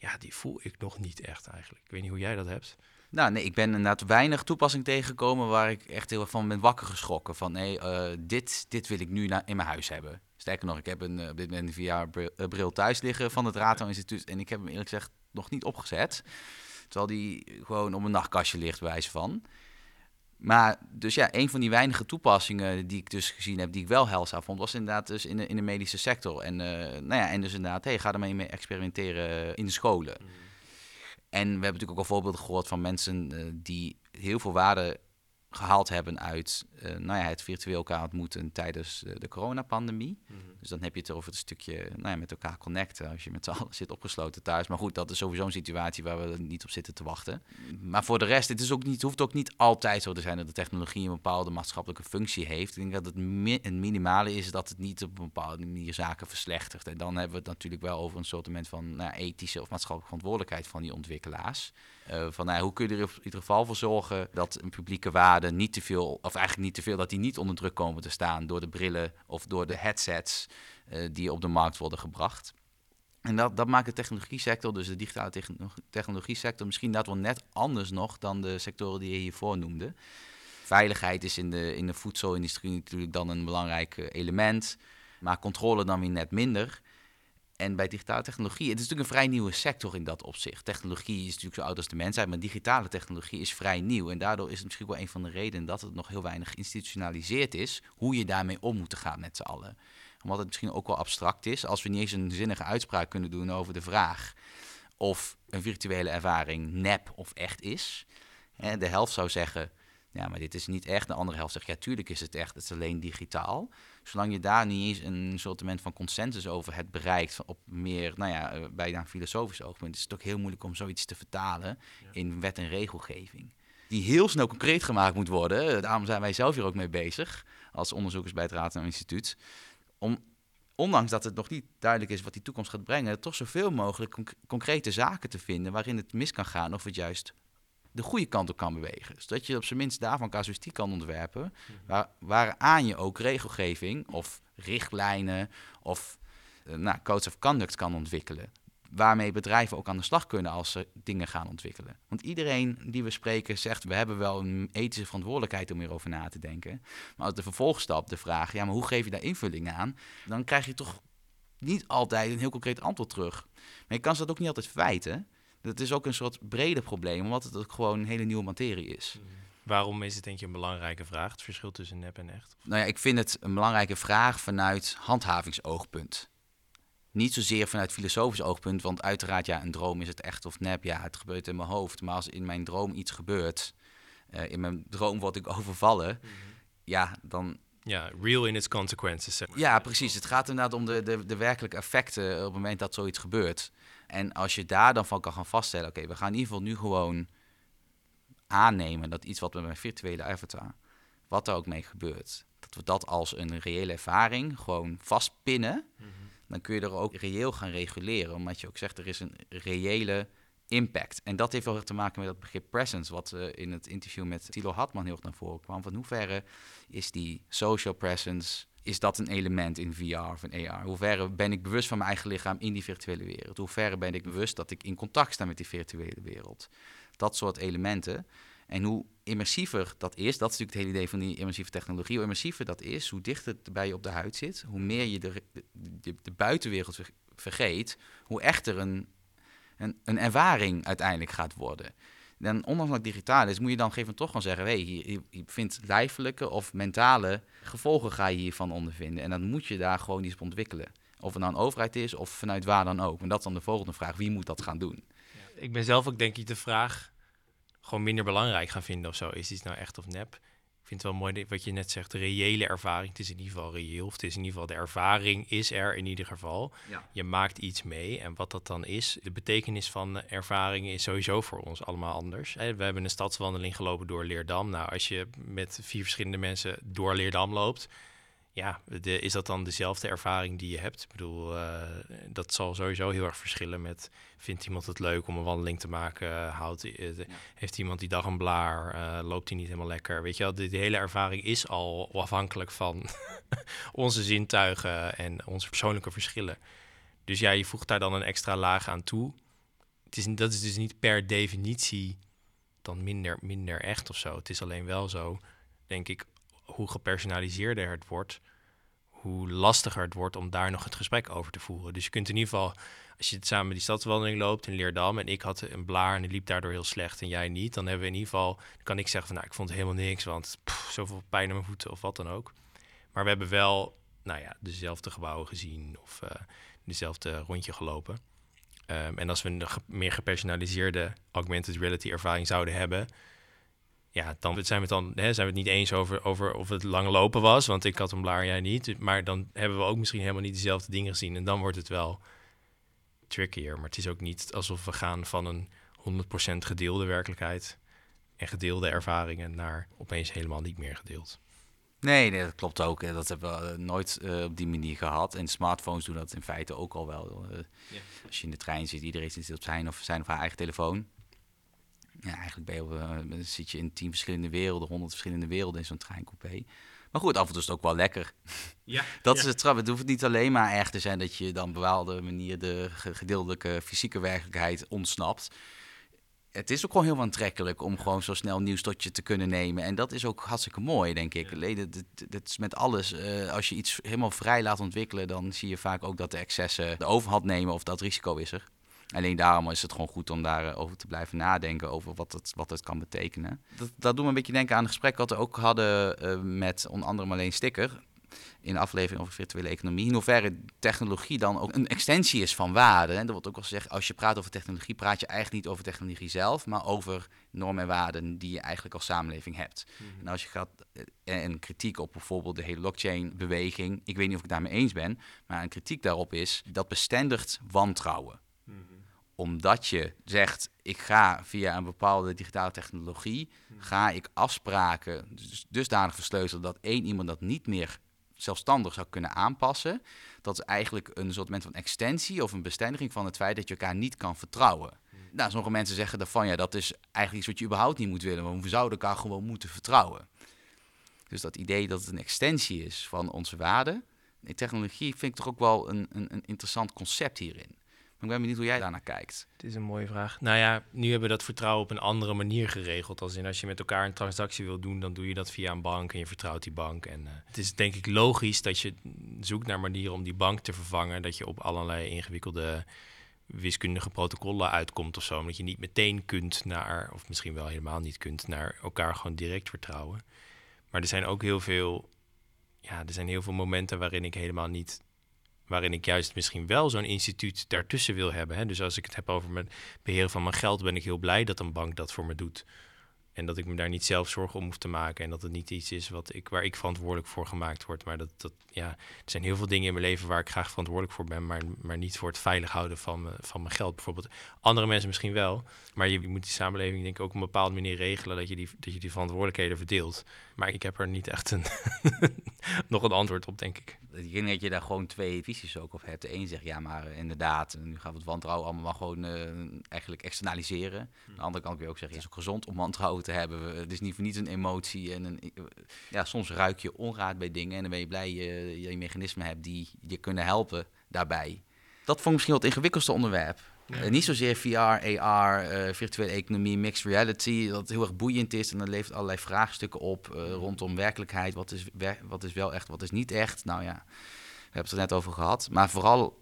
ja, die voel ik nog niet echt eigenlijk. Ik weet niet hoe jij dat hebt. Nou, nee, ik ben inderdaad weinig toepassing tegengekomen waar ik echt heel van ben wakker geschrokken. Van nee, uh, dit, dit wil ik nu in mijn huis hebben. Sterker nog, ik heb een, uh, dit een VR-bril thuis liggen van het Rato Instituut. En ik heb hem eerlijk gezegd nog niet opgezet. Terwijl die gewoon op een nachtkastje ligt, wijze van. Maar dus ja, een van die weinige toepassingen die ik dus gezien heb, die ik wel heilzaam vond, was inderdaad dus in de, in de medische sector. En, uh, nou ja, en dus inderdaad, hey, ga ermee mee experimenteren in de scholen. Mm. En we hebben natuurlijk ook al voorbeelden gehoord van mensen uh, die heel veel waarde gehaald hebben uit uh, nou ja, het virtueel elkaar ontmoeten tijdens de, de coronapandemie. Mm Dus dan heb je het over het stukje nou ja, met elkaar connecten als je met z'n allen zit opgesloten thuis. Maar goed, dat is sowieso een situatie waar we niet op zitten te wachten. Maar voor de rest, het, is ook niet, het hoeft ook niet altijd zo te zijn dat de technologie een bepaalde maatschappelijke functie heeft. Ik denk dat het, mi het minimale is dat het niet op een bepaalde manier zaken verslechtert. En dan hebben we het natuurlijk wel over een soort van nou, ethische of maatschappelijke verantwoordelijkheid van die ontwikkelaars. Uh, van nou, hoe kun je er in ieder geval voor zorgen dat een publieke waarde niet te veel, of eigenlijk niet te veel, dat die niet onder druk komen te staan door de brillen of door de headsets uh, die op de markt worden gebracht. En dat, dat maakt de technologie sector, dus de digitale technologie sector, misschien dat wel net anders nog dan de sectoren die je hiervoor noemde. Veiligheid is in de, in de voedselindustrie natuurlijk dan een belangrijk eh, element, maar controle dan weer net minder. En bij digitale technologie, het is natuurlijk een vrij nieuwe sector in dat opzicht. Technologie is natuurlijk zo oud als de mensheid, maar digitale technologie is vrij nieuw. En daardoor is het misschien wel een van de redenen dat het nog heel weinig geïnstitutionaliseerd is, hoe je daarmee om moet gaan met z'n allen. Omdat het misschien ook wel abstract is, als we niet eens een zinnige uitspraak kunnen doen over de vraag of een virtuele ervaring nep of echt is. De helft zou zeggen, ja, maar dit is niet echt. De andere helft zegt, ja, tuurlijk is het echt, het is alleen digitaal zolang je daar niet eens een soort van consensus over hebt bereikt, op meer, nou ja, eh, bijna een filosofisch oogpunt, is het ook heel moeilijk om zoiets te vertalen in wet en regelgeving. Die heel snel concreet gemaakt moet worden. Daarom zijn wij zelf hier ook mee bezig, als onderzoekers bij het Raad en Instituut. Om, ondanks dat het nog niet duidelijk is wat die toekomst gaat brengen, toch zoveel mogelijk concrete zaken te vinden waarin het mis kan gaan of het juist de goede kant op kan bewegen. Zodat je op zijn minst daarvan casuïstiek kan ontwerpen, mhm. waar, waaraan je ook regelgeving of richtlijnen of uh, nou, codes of conduct kan ontwikkelen. Waarmee bedrijven ook aan de slag kunnen als ze dingen gaan ontwikkelen. Want iedereen die we spreken zegt, we hebben wel een ethische verantwoordelijkheid om hierover na te denken. Maar als de vervolgstap, de vraag, ja, maar hoe geef je daar invulling aan? Dan krijg je toch niet altijd een heel concreet antwoord terug. Maar je kan ze dat ook niet altijd verwijten. Dat is ook een soort breder probleem, omdat het ook gewoon een hele nieuwe materie is. Mhm. Waarom is het denk je een belangrijke vraag, het verschil tussen nep en echt? Nou ja, ik vind het een belangrijke vraag vanuit handhavingsoogpunt. Niet zozeer vanuit filosofisch oogpunt, want uiteraard, ja, een droom is het echt of nep. Ja, het gebeurt in mijn hoofd. Maar als in mijn droom iets gebeurt, uh, in mijn droom word ik overvallen, mhm. ja, dan ja, real in its consequences. Zeg maar. Ja, precies. Het gaat inderdaad om de, de, de werkelijke effecten op het moment dat zoiets gebeurt. En als je daar dan van kan gaan vaststellen, oké, we gaan in ieder geval nu gewoon aannemen dat iets wat met mijn virtuele avatar, wat er ook mee gebeurt, dat we dat als een reële ervaring gewoon vastpinnen, mm dan kun je er ook reëel gaan reguleren, omdat je ook zegt er is een reële impact. En dat heeft wel te maken met dat begrip presence, wat uh, in het interview met Tilo Hartman heel erg naar voren kwam. Van hoeverre is die social presence is dat een element in VR of in AR? Hoe ver ben ik bewust van mijn eigen lichaam in die virtuele wereld? Hoe ver ben ik bewust dat ik in contact sta met die virtuele wereld? Dat soort elementen. En hoe immersiever dat is, dat is natuurlijk het hele idee van die immersieve technologie. Hoe immersiever dat is, hoe dichter het bij je op de huid zit, hoe meer je de, de, buitenwereld vergeet, hoe echter een, een, een ervaring uiteindelijk gaat worden dan ondanks dat digitaal is, moet je dan gegeven toch gewoon zeggen: hey, je, je, vindt lijfelijke of mentale gevolgen ga je hiervan ondervinden. En dan moet je daar gewoon iets op ontwikkelen. Of het nou een overheid is of vanuit waar dan ook. En dat is dan de volgende vraag: wie moet dat gaan doen? Ik ben zelf ook denk ik de vraag gewoon minder belangrijk gaan vinden of zo. Is iets nou echt of nep? Vind het wel mooi wat je net zegt, de reële ervaring. Het is in ieder geval reëel, of het is in ieder geval de ervaring is er in ieder geval. Je maakt iets mee en wat dat dan is, de betekenis van ervaring is sowieso voor ons allemaal anders. We hebben een stadswandeling gelopen door Leerdam. Nou, als je met vier verschillende mensen door Leerdam loopt, ja, de, is dat dan dezelfde ervaring die je hebt? Ik bedoel, uh, dat zal sowieso heel erg verschillen met... vindt iemand het leuk om een wandeling te maken? Houdt, uh, Heeft iemand die dag een blaar? Loopt hij niet helemaal lekker? Weet je wel, de, de hele ervaring is al afhankelijk van onze zintuigen en onze persoonlijke verschillen. Dus ja, je voegt daar dan een extra laag aan toe. Het is, dat is dus niet per definitie dan minder, minder echt of zo. Het is alleen wel zo, denk ik, hoe gepersonaliseerder het wordt, hoe lastiger het wordt om daar nog het gesprek over te voeren. Dus je kunt in ieder geval, als je samen die stadswandeling loopt in Leerdam en ik had een blaar en die liep daardoor heel slecht en jij niet, dan hebben we in ieder geval, kan ik zeggen van nou, ik vond helemaal niks, want zoveel pijn in mijn voeten of wat dan ook. Maar we hebben wel, nou ja, dezelfde gebouwen gezien of uh, dezelfde rondje gelopen. Um, en als we een meer gepersonaliseerde augmented reality ervaring zouden hebben, ja, dan zijn we het, dan, hè, zijn we het niet eens over, over of het lang lopen was. Want ik had een blaar, jij niet. Maar dan hebben we ook misschien helemaal niet dezelfde dingen gezien. En dan wordt het wel trickier. Maar het is ook niet alsof we gaan van een 100% gedeelde werkelijkheid en gedeelde ervaringen naar opeens helemaal niet meer gedeeld. Nee, nee, dat klopt ook. Dat hebben we eh, nooit uh, op die manier gehad. En smartphones doen dat in feite ook al wel. Uh, ja. Als je in de trein zit, iedereen zit op zijn of zijn of haar eigen telefoon ja, eigenlijk ben je op, uh, zit je in tien verschillende werelden, honderd verschillende werelden in zo'n treincoupé. Maar goed, af en toe is het ook wel lekker. Ja, dat is het trap. Het hoeft niet alleen maar erg te zijn dat je dan op een bepaalde manier de gedeeltelijke fysieke werkelijkheid ontsnapt. Het is ook gewoon heel aantrekkelijk om gewoon zo snel nieuws tot je te kunnen nemen. En dat is ook hartstikke mooi, denk ik. Ja. Dat, is met alles. Uh, als je iets helemaal vrij laat ontwikkelen, dan zie je vaak ook dat de excessen de overhand nemen of dat risico is er. Alleen daarom is het gewoon goed om daarover te blijven nadenken, over wat het, wat het kan betekenen. Dat, dat doet me een beetje denken aan een gesprek wat we ook hadden uh, met onder andere Marleen Sticker in de aflevering over virtuele economie. In hoeverre technologie dan ook een extensie is van waarde. En er wordt ook al gezegd, als je praat over technologie, praat je eigenlijk niet over technologie zelf, maar over normen en waarden die je eigenlijk als samenleving hebt. Mhm. En als je gaat eh, en kritiek op bijvoorbeeld de hele blockchain-beweging, ik weet niet of ik daarmee eens ben, maar een kritiek daarop is dat bestendigt wantrouwen omdat je zegt, ik ga via een bepaalde digitale technologie, hmm. ga ik afspraken dus dusdanig versleutelen dat één iemand dat niet meer zelfstandig zou kunnen aanpassen. Dat is eigenlijk een soort van extensie of een bestendiging van het feit dat je elkaar niet kan vertrouwen. Hmm. Nou, sommige mensen zeggen daarvan, ja, dat is eigenlijk iets wat je überhaupt niet moet willen, want we zouden elkaar gewoon moeten vertrouwen. Dus dat idee dat het een extensie is van onze waarden, in technologie vind ik toch ook wel een, een, een interessant concept hierin ik ben benieuwd hoe jij daarnaar kijkt. Het is een mooie vraag. Nou ja, nu hebben we dat vertrouwen op een andere manier geregeld. Als in als je met elkaar een transactie wil doen, dan doe je dat via een bank en je vertrouwt die bank. En uh, het is denk ik logisch dat je zoekt naar manieren om die bank te vervangen. Dat je op allerlei ingewikkelde wiskundige protocollen uitkomt of zo. Omdat je niet meteen kunt naar, of misschien wel helemaal niet kunt, naar elkaar gewoon direct vertrouwen. Maar er zijn ook heel veel, ja, er zijn heel veel momenten waarin ik helemaal niet waarin ik juist misschien wel zo'n instituut daartussen wil hebben. Hè? Dus als ik het heb over het beheren van mijn geld, ben ik heel blij dat een bank dat voor me doet. En dat ik me daar niet zelf zorgen om hoef te maken. En dat het niet iets is wat ik, waar ik verantwoordelijk voor gemaakt word. Maar dat, dat, ja, er zijn heel veel dingen in mijn leven waar ik graag verantwoordelijk voor ben. Maar, maar niet voor het veilig houden van, van mijn geld. Bijvoorbeeld andere mensen misschien wel. Maar je, moet die samenleving denk ik ook op een bepaalde manier regelen. Dat je die, dat je die verantwoordelijkheden verdeelt. Maar ik heb er niet echt een nog een antwoord op, denk ik. Ik denk dat je daar gewoon twee visies ook op hebt. De een zegt, ja, maar inderdaad, nu gaan we het wantrouwen allemaal gewoon uh, eigenlijk externaliseren. Aan de andere kant kun je ook zeggen, ja, het is ook gezond om wantrouwen te hebben. Het is niet voor niets een emotie. En een, ja, soms ruik je onraad bij dingen en dan ben je blij je, je mechanismen hebt die je kunnen helpen daarbij. Dat vond ik misschien wat het ingewikkeldste onderwerp. Uh, niet zozeer VR, AR, uh, virtuele economie, mixed reality, dat heel erg boeiend is en dat levert allerlei vraagstukken op uh, rondom werkelijkheid. Wat is, wat is wel echt, wat is niet echt? Nou ja, we hebben het er net over gehad. Maar vooral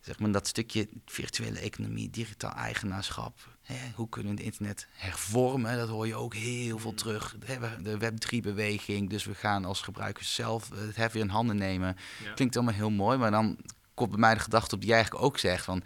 zeg maar, dat stukje virtuele economie, digitaal eigenaarschap. Hè, hoe kunnen we het internet hervormen? Dat hoor je ook heel veel terug. De Web3-beweging, dus we gaan als gebruikers zelf het hef weer in handen nemen. Klinkt allemaal heel mooi, maar dan komt bij mij de gedachte op die jij eigenlijk ook zegt van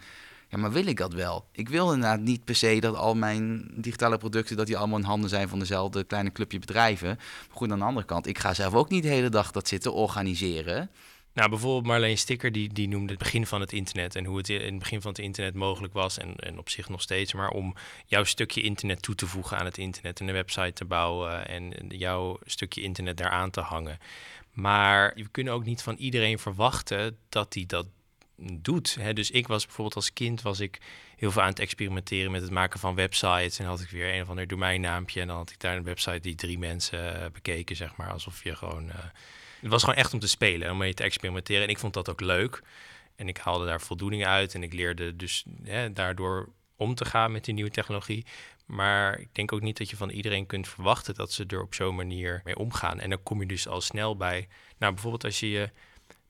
ja, maar wil ik dat wel? Ik wil inderdaad niet per se dat al mijn digitale producten... dat die allemaal in handen zijn van dezelfde kleine clubje bedrijven. Maar goed, aan de andere kant, ik ga zelf ook niet de hele dag dat zitten organiseren... Nou, bijvoorbeeld Marleen Sticker, die, die noemde het begin van het internet en hoe het in het begin van het internet mogelijk was en, en op zich nog steeds, maar om jouw stukje internet toe te voegen aan het internet en een website te bouwen en jouw stukje internet daaraan te hangen. Maar we kunnen ook niet van iedereen verwachten dat hij dat doet. Hè? Dus ik was bijvoorbeeld als kind was ik heel veel aan het experimenteren met het maken van websites. En had ik weer een of ander domeinnaampje. En dan had ik daar een website die drie mensen uh, bekeken, zeg maar. Alsof je gewoon... Uh, het was gewoon echt om te spelen, om mee te experimenteren. En ik vond dat ook leuk. En ik haalde daar voldoening uit. En ik leerde dus hè, daardoor om te gaan met die nieuwe technologie. Maar ik denk ook niet dat je van iedereen kunt verwachten dat ze er op zo'n manier mee omgaan. En dan kom je dus al snel bij. Nou, bijvoorbeeld als je je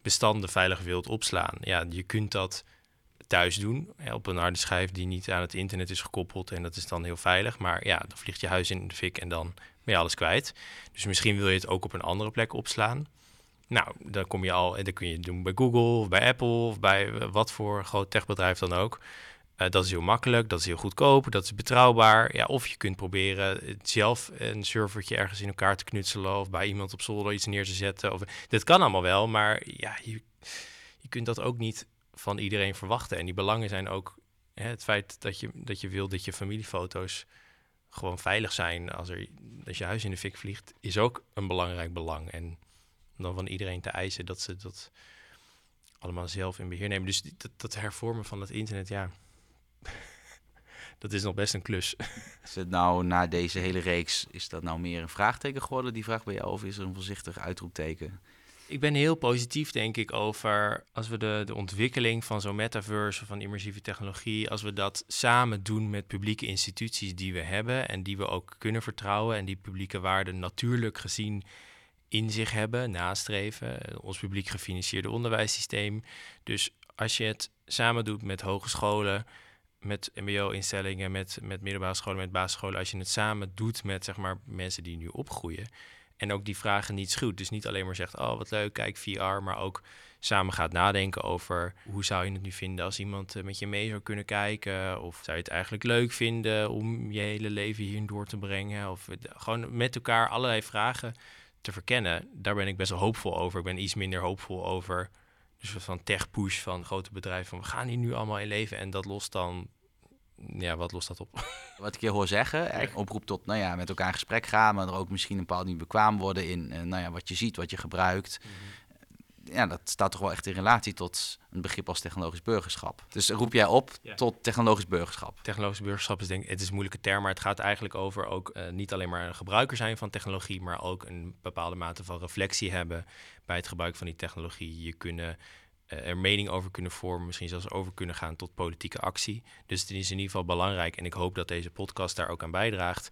bestanden veilig wilt opslaan. Ja, je kunt dat thuis doen op een harde schijf die niet aan het internet is gekoppeld en dat is dan heel veilig. Maar ja, dan vliegt je huis in de fik en dan ben je alles kwijt. Dus misschien wil je het ook op een andere plek opslaan. Nou, dan kom je al en dan kun je het doen bij Google of bij Apple of bij wat voor groot techbedrijf dan ook. Uh, dat is heel makkelijk, dat is heel goedkoop, dat is betrouwbaar. Ja, of je kunt proberen zelf een servertje ergens in elkaar te knutselen of bij iemand op zolder iets neer te zetten. Of, dit kan allemaal wel, maar ja, je, je kunt dat ook niet van iedereen verwachten. En die belangen zijn ook hè, het feit dat je, dat je wil dat je familiefoto's gewoon veilig zijn als, er, als je huis in de fik vliegt, is ook een belangrijk belang. En dan van iedereen te eisen dat ze dat allemaal zelf in beheer nemen. Dus dat, dat hervormen van het internet, ja, dat is nog best een klus. Is het nou na deze hele reeks, is dat nou meer een vraagteken geworden, die vraag bij jou, of is er een voorzichtig uitroepteken? Ik ben heel positief, denk ik, over als we de, de ontwikkeling van zo'n metaverse, van immersieve technologie, als we dat samen doen met publieke instituties die we hebben en die we ook kunnen vertrouwen en die publieke waarden natuurlijk gezien in zich hebben, nastreven. Ons publiek gefinancierde onderwijssysteem. Dus als je het samen doet met hogescholen, met mbo-instellingen, met, met middelbare scholen, met basisscholen, als je het samen doet met zeg maar, mensen die nu opgroeien en ook die vragen niet schuwt. Dus niet alleen maar zegt, oh wat leuk, kijk VR, maar ook samen gaat nadenken over hoe zou je het nu vinden als iemand eh, met je mee zou kunnen kijken? Of zou je het eigenlijk leuk vinden om je hele leven hierin door te brengen? Of gewoon met elkaar allerlei vragen te verkennen. Daar ben ik best wel hoopvol over. Ik ben iets minder hoopvol over dus van tech push van grote bedrijven van we gaan hier nu allemaal in leven en dat lost dan ja, wat lost dat op? Wat ik je hoor zeggen, eigenlijk oproep tot nou ja, met elkaar in gesprek gaan, maar er ook misschien een bepaald niet bekwaam worden in uh, nou ja, wat je ziet, wat je gebruikt. Mhm. Ja, dat staat toch wel echt in relatie tot een begrip als technologisch burgerschap. Dus roep jij op tot technologisch burgerschap? Technologisch burgerschap is denk ik, het is een moeilijke term, maar het gaat eigenlijk over ook uh, niet alleen maar een gebruiker zijn van technologie, maar ook een bepaalde mate van reflectie hebben bij het gebruik van die technologie. Je kunnen er mening over kunnen vormen, misschien zelfs over kunnen gaan tot politieke actie. Dus het is in ieder geval belangrijk en ik hoop dat deze podcast daar ook aan bijdraagt.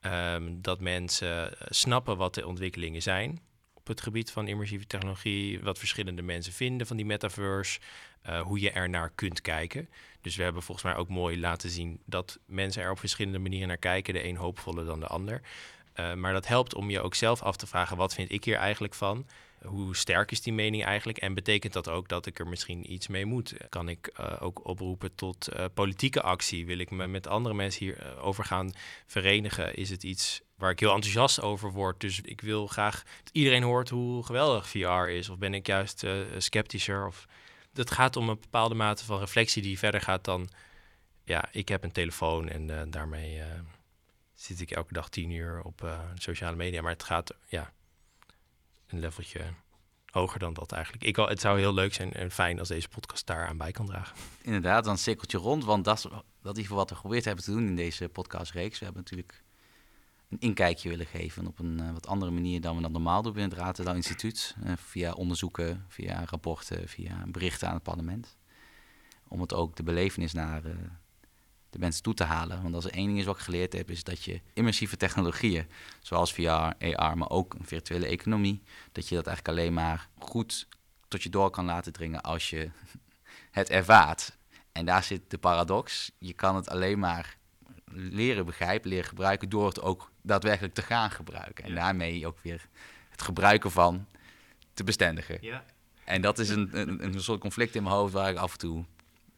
Um, dat mensen snappen wat de ontwikkelingen zijn op het gebied van immersieve technologie, wat verschillende mensen vinden van die metaverse, uh, hoe je er naar kunt kijken. Dus we hebben volgens mij ook mooi laten zien dat mensen er op verschillende manieren naar kijken, de een hoopvoller dan de ander. Maar dat helpt om je ook zelf af te vragen, wat vind ik hier eigenlijk van? Hoe sterk is die mening eigenlijk? En betekent dat ook dat ik er misschien iets mee moet? Kan ik uh, ook oproepen tot uh, politieke actie? Wil ik me met andere mensen hierover uh, gaan verenigen? Is het iets waar ik heel enthousiast over word? Dus ik wil graag dat iedereen hoort hoe geweldig VR is. Of ben ik juist sceptischer? Of... Het gaat om een bepaalde mate van reflectie die verder gaat dan... Ja, ik heb een telefoon en daarmee zit ik elke dag tien uur op sociale media. Maar het gaat, ja, een leveltje hoger dan dat eigenlijk. Ik, het zou heel leuk zijn en fijn als deze podcast daar aan bij kan dragen. Inderdaad, dan cirkeltje rond, want dat is, wat we geprobeerd hebben te doen in deze podcastreeks. We hebben natuurlijk een inkijkje willen geven op een uh, wat andere manier dan we dat normaal doen binnen het Ratendaal Instituut. Uh, via onderzoeken, via rapporten, via berichten aan het parlement. Om het ook de belevenis naar uh, de mensen toe te halen. Want als er één ding is wat ik geleerd heb, is dat je immersieve technologieën, zoals VR, AR, maar ook een virtuele economie, dat je dat eigenlijk alleen maar goed tot je door kan laten dringen als je het ervaart. En daar zit de paradox. Je kan het alleen maar leren begrijpen, leren gebruiken door het ook daadwerkelijk te gaan gebruiken. En daarmee ook weer het gebruiken van te bestendigen. Ja. En dat is een, een, een soort conflict in mijn hoofd waar ik af en toe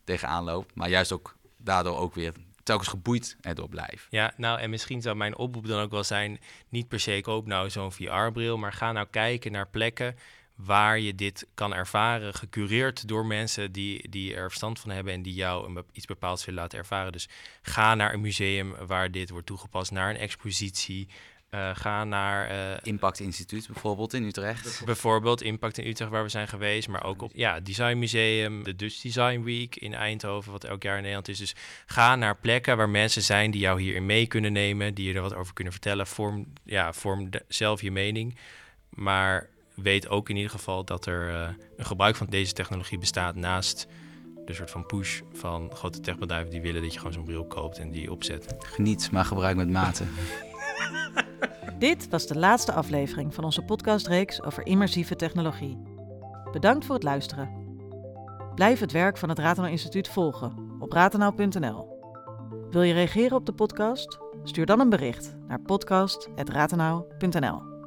tegenaan loop. Maar juist ook daardoor ook weer telkens geboeid erdoor blijf. Ja, nou en misschien zou mijn oproep dan ook wel zijn... niet per se koop nou zo'n VR-bril... maar ga nou kijken naar plekken waar je dit kan ervaren... gecureerd door mensen die, die er verstand van hebben... en die jou iets bepaalds willen laten ervaren. Dus ga naar een museum waar dit wordt toegepast... naar een expositie... Uh, ga naar... Uh, Impact Instituut bijvoorbeeld in Utrecht. Bijvoorbeeld Impact in Utrecht waar we zijn geweest. Maar ook op ja, Design Museum, de Dutch Design Week in Eindhoven, wat elk jaar in Nederland is. Dus ga naar plekken waar mensen zijn die jou hierin mee kunnen nemen. Die je er wat over kunnen vertellen. Vorm, ja, vorm de, zelf je mening. Maar weet ook in ieder geval dat er uh, een gebruik van deze technologie bestaat naast de soort van push van grote techbedrijven die willen dat je gewoon zo'n bril koopt en die opzet. Geniet, maar gebruik met mate. Dit was de laatste aflevering van onze podcastreeks over immersieve technologie. Bedankt voor het luisteren. Blijf het werk van het Ratenau Instituut volgen op ratenau.nl. Wil je reageren op de podcast? Stuur dan een bericht naar podcast.ratenau.nl.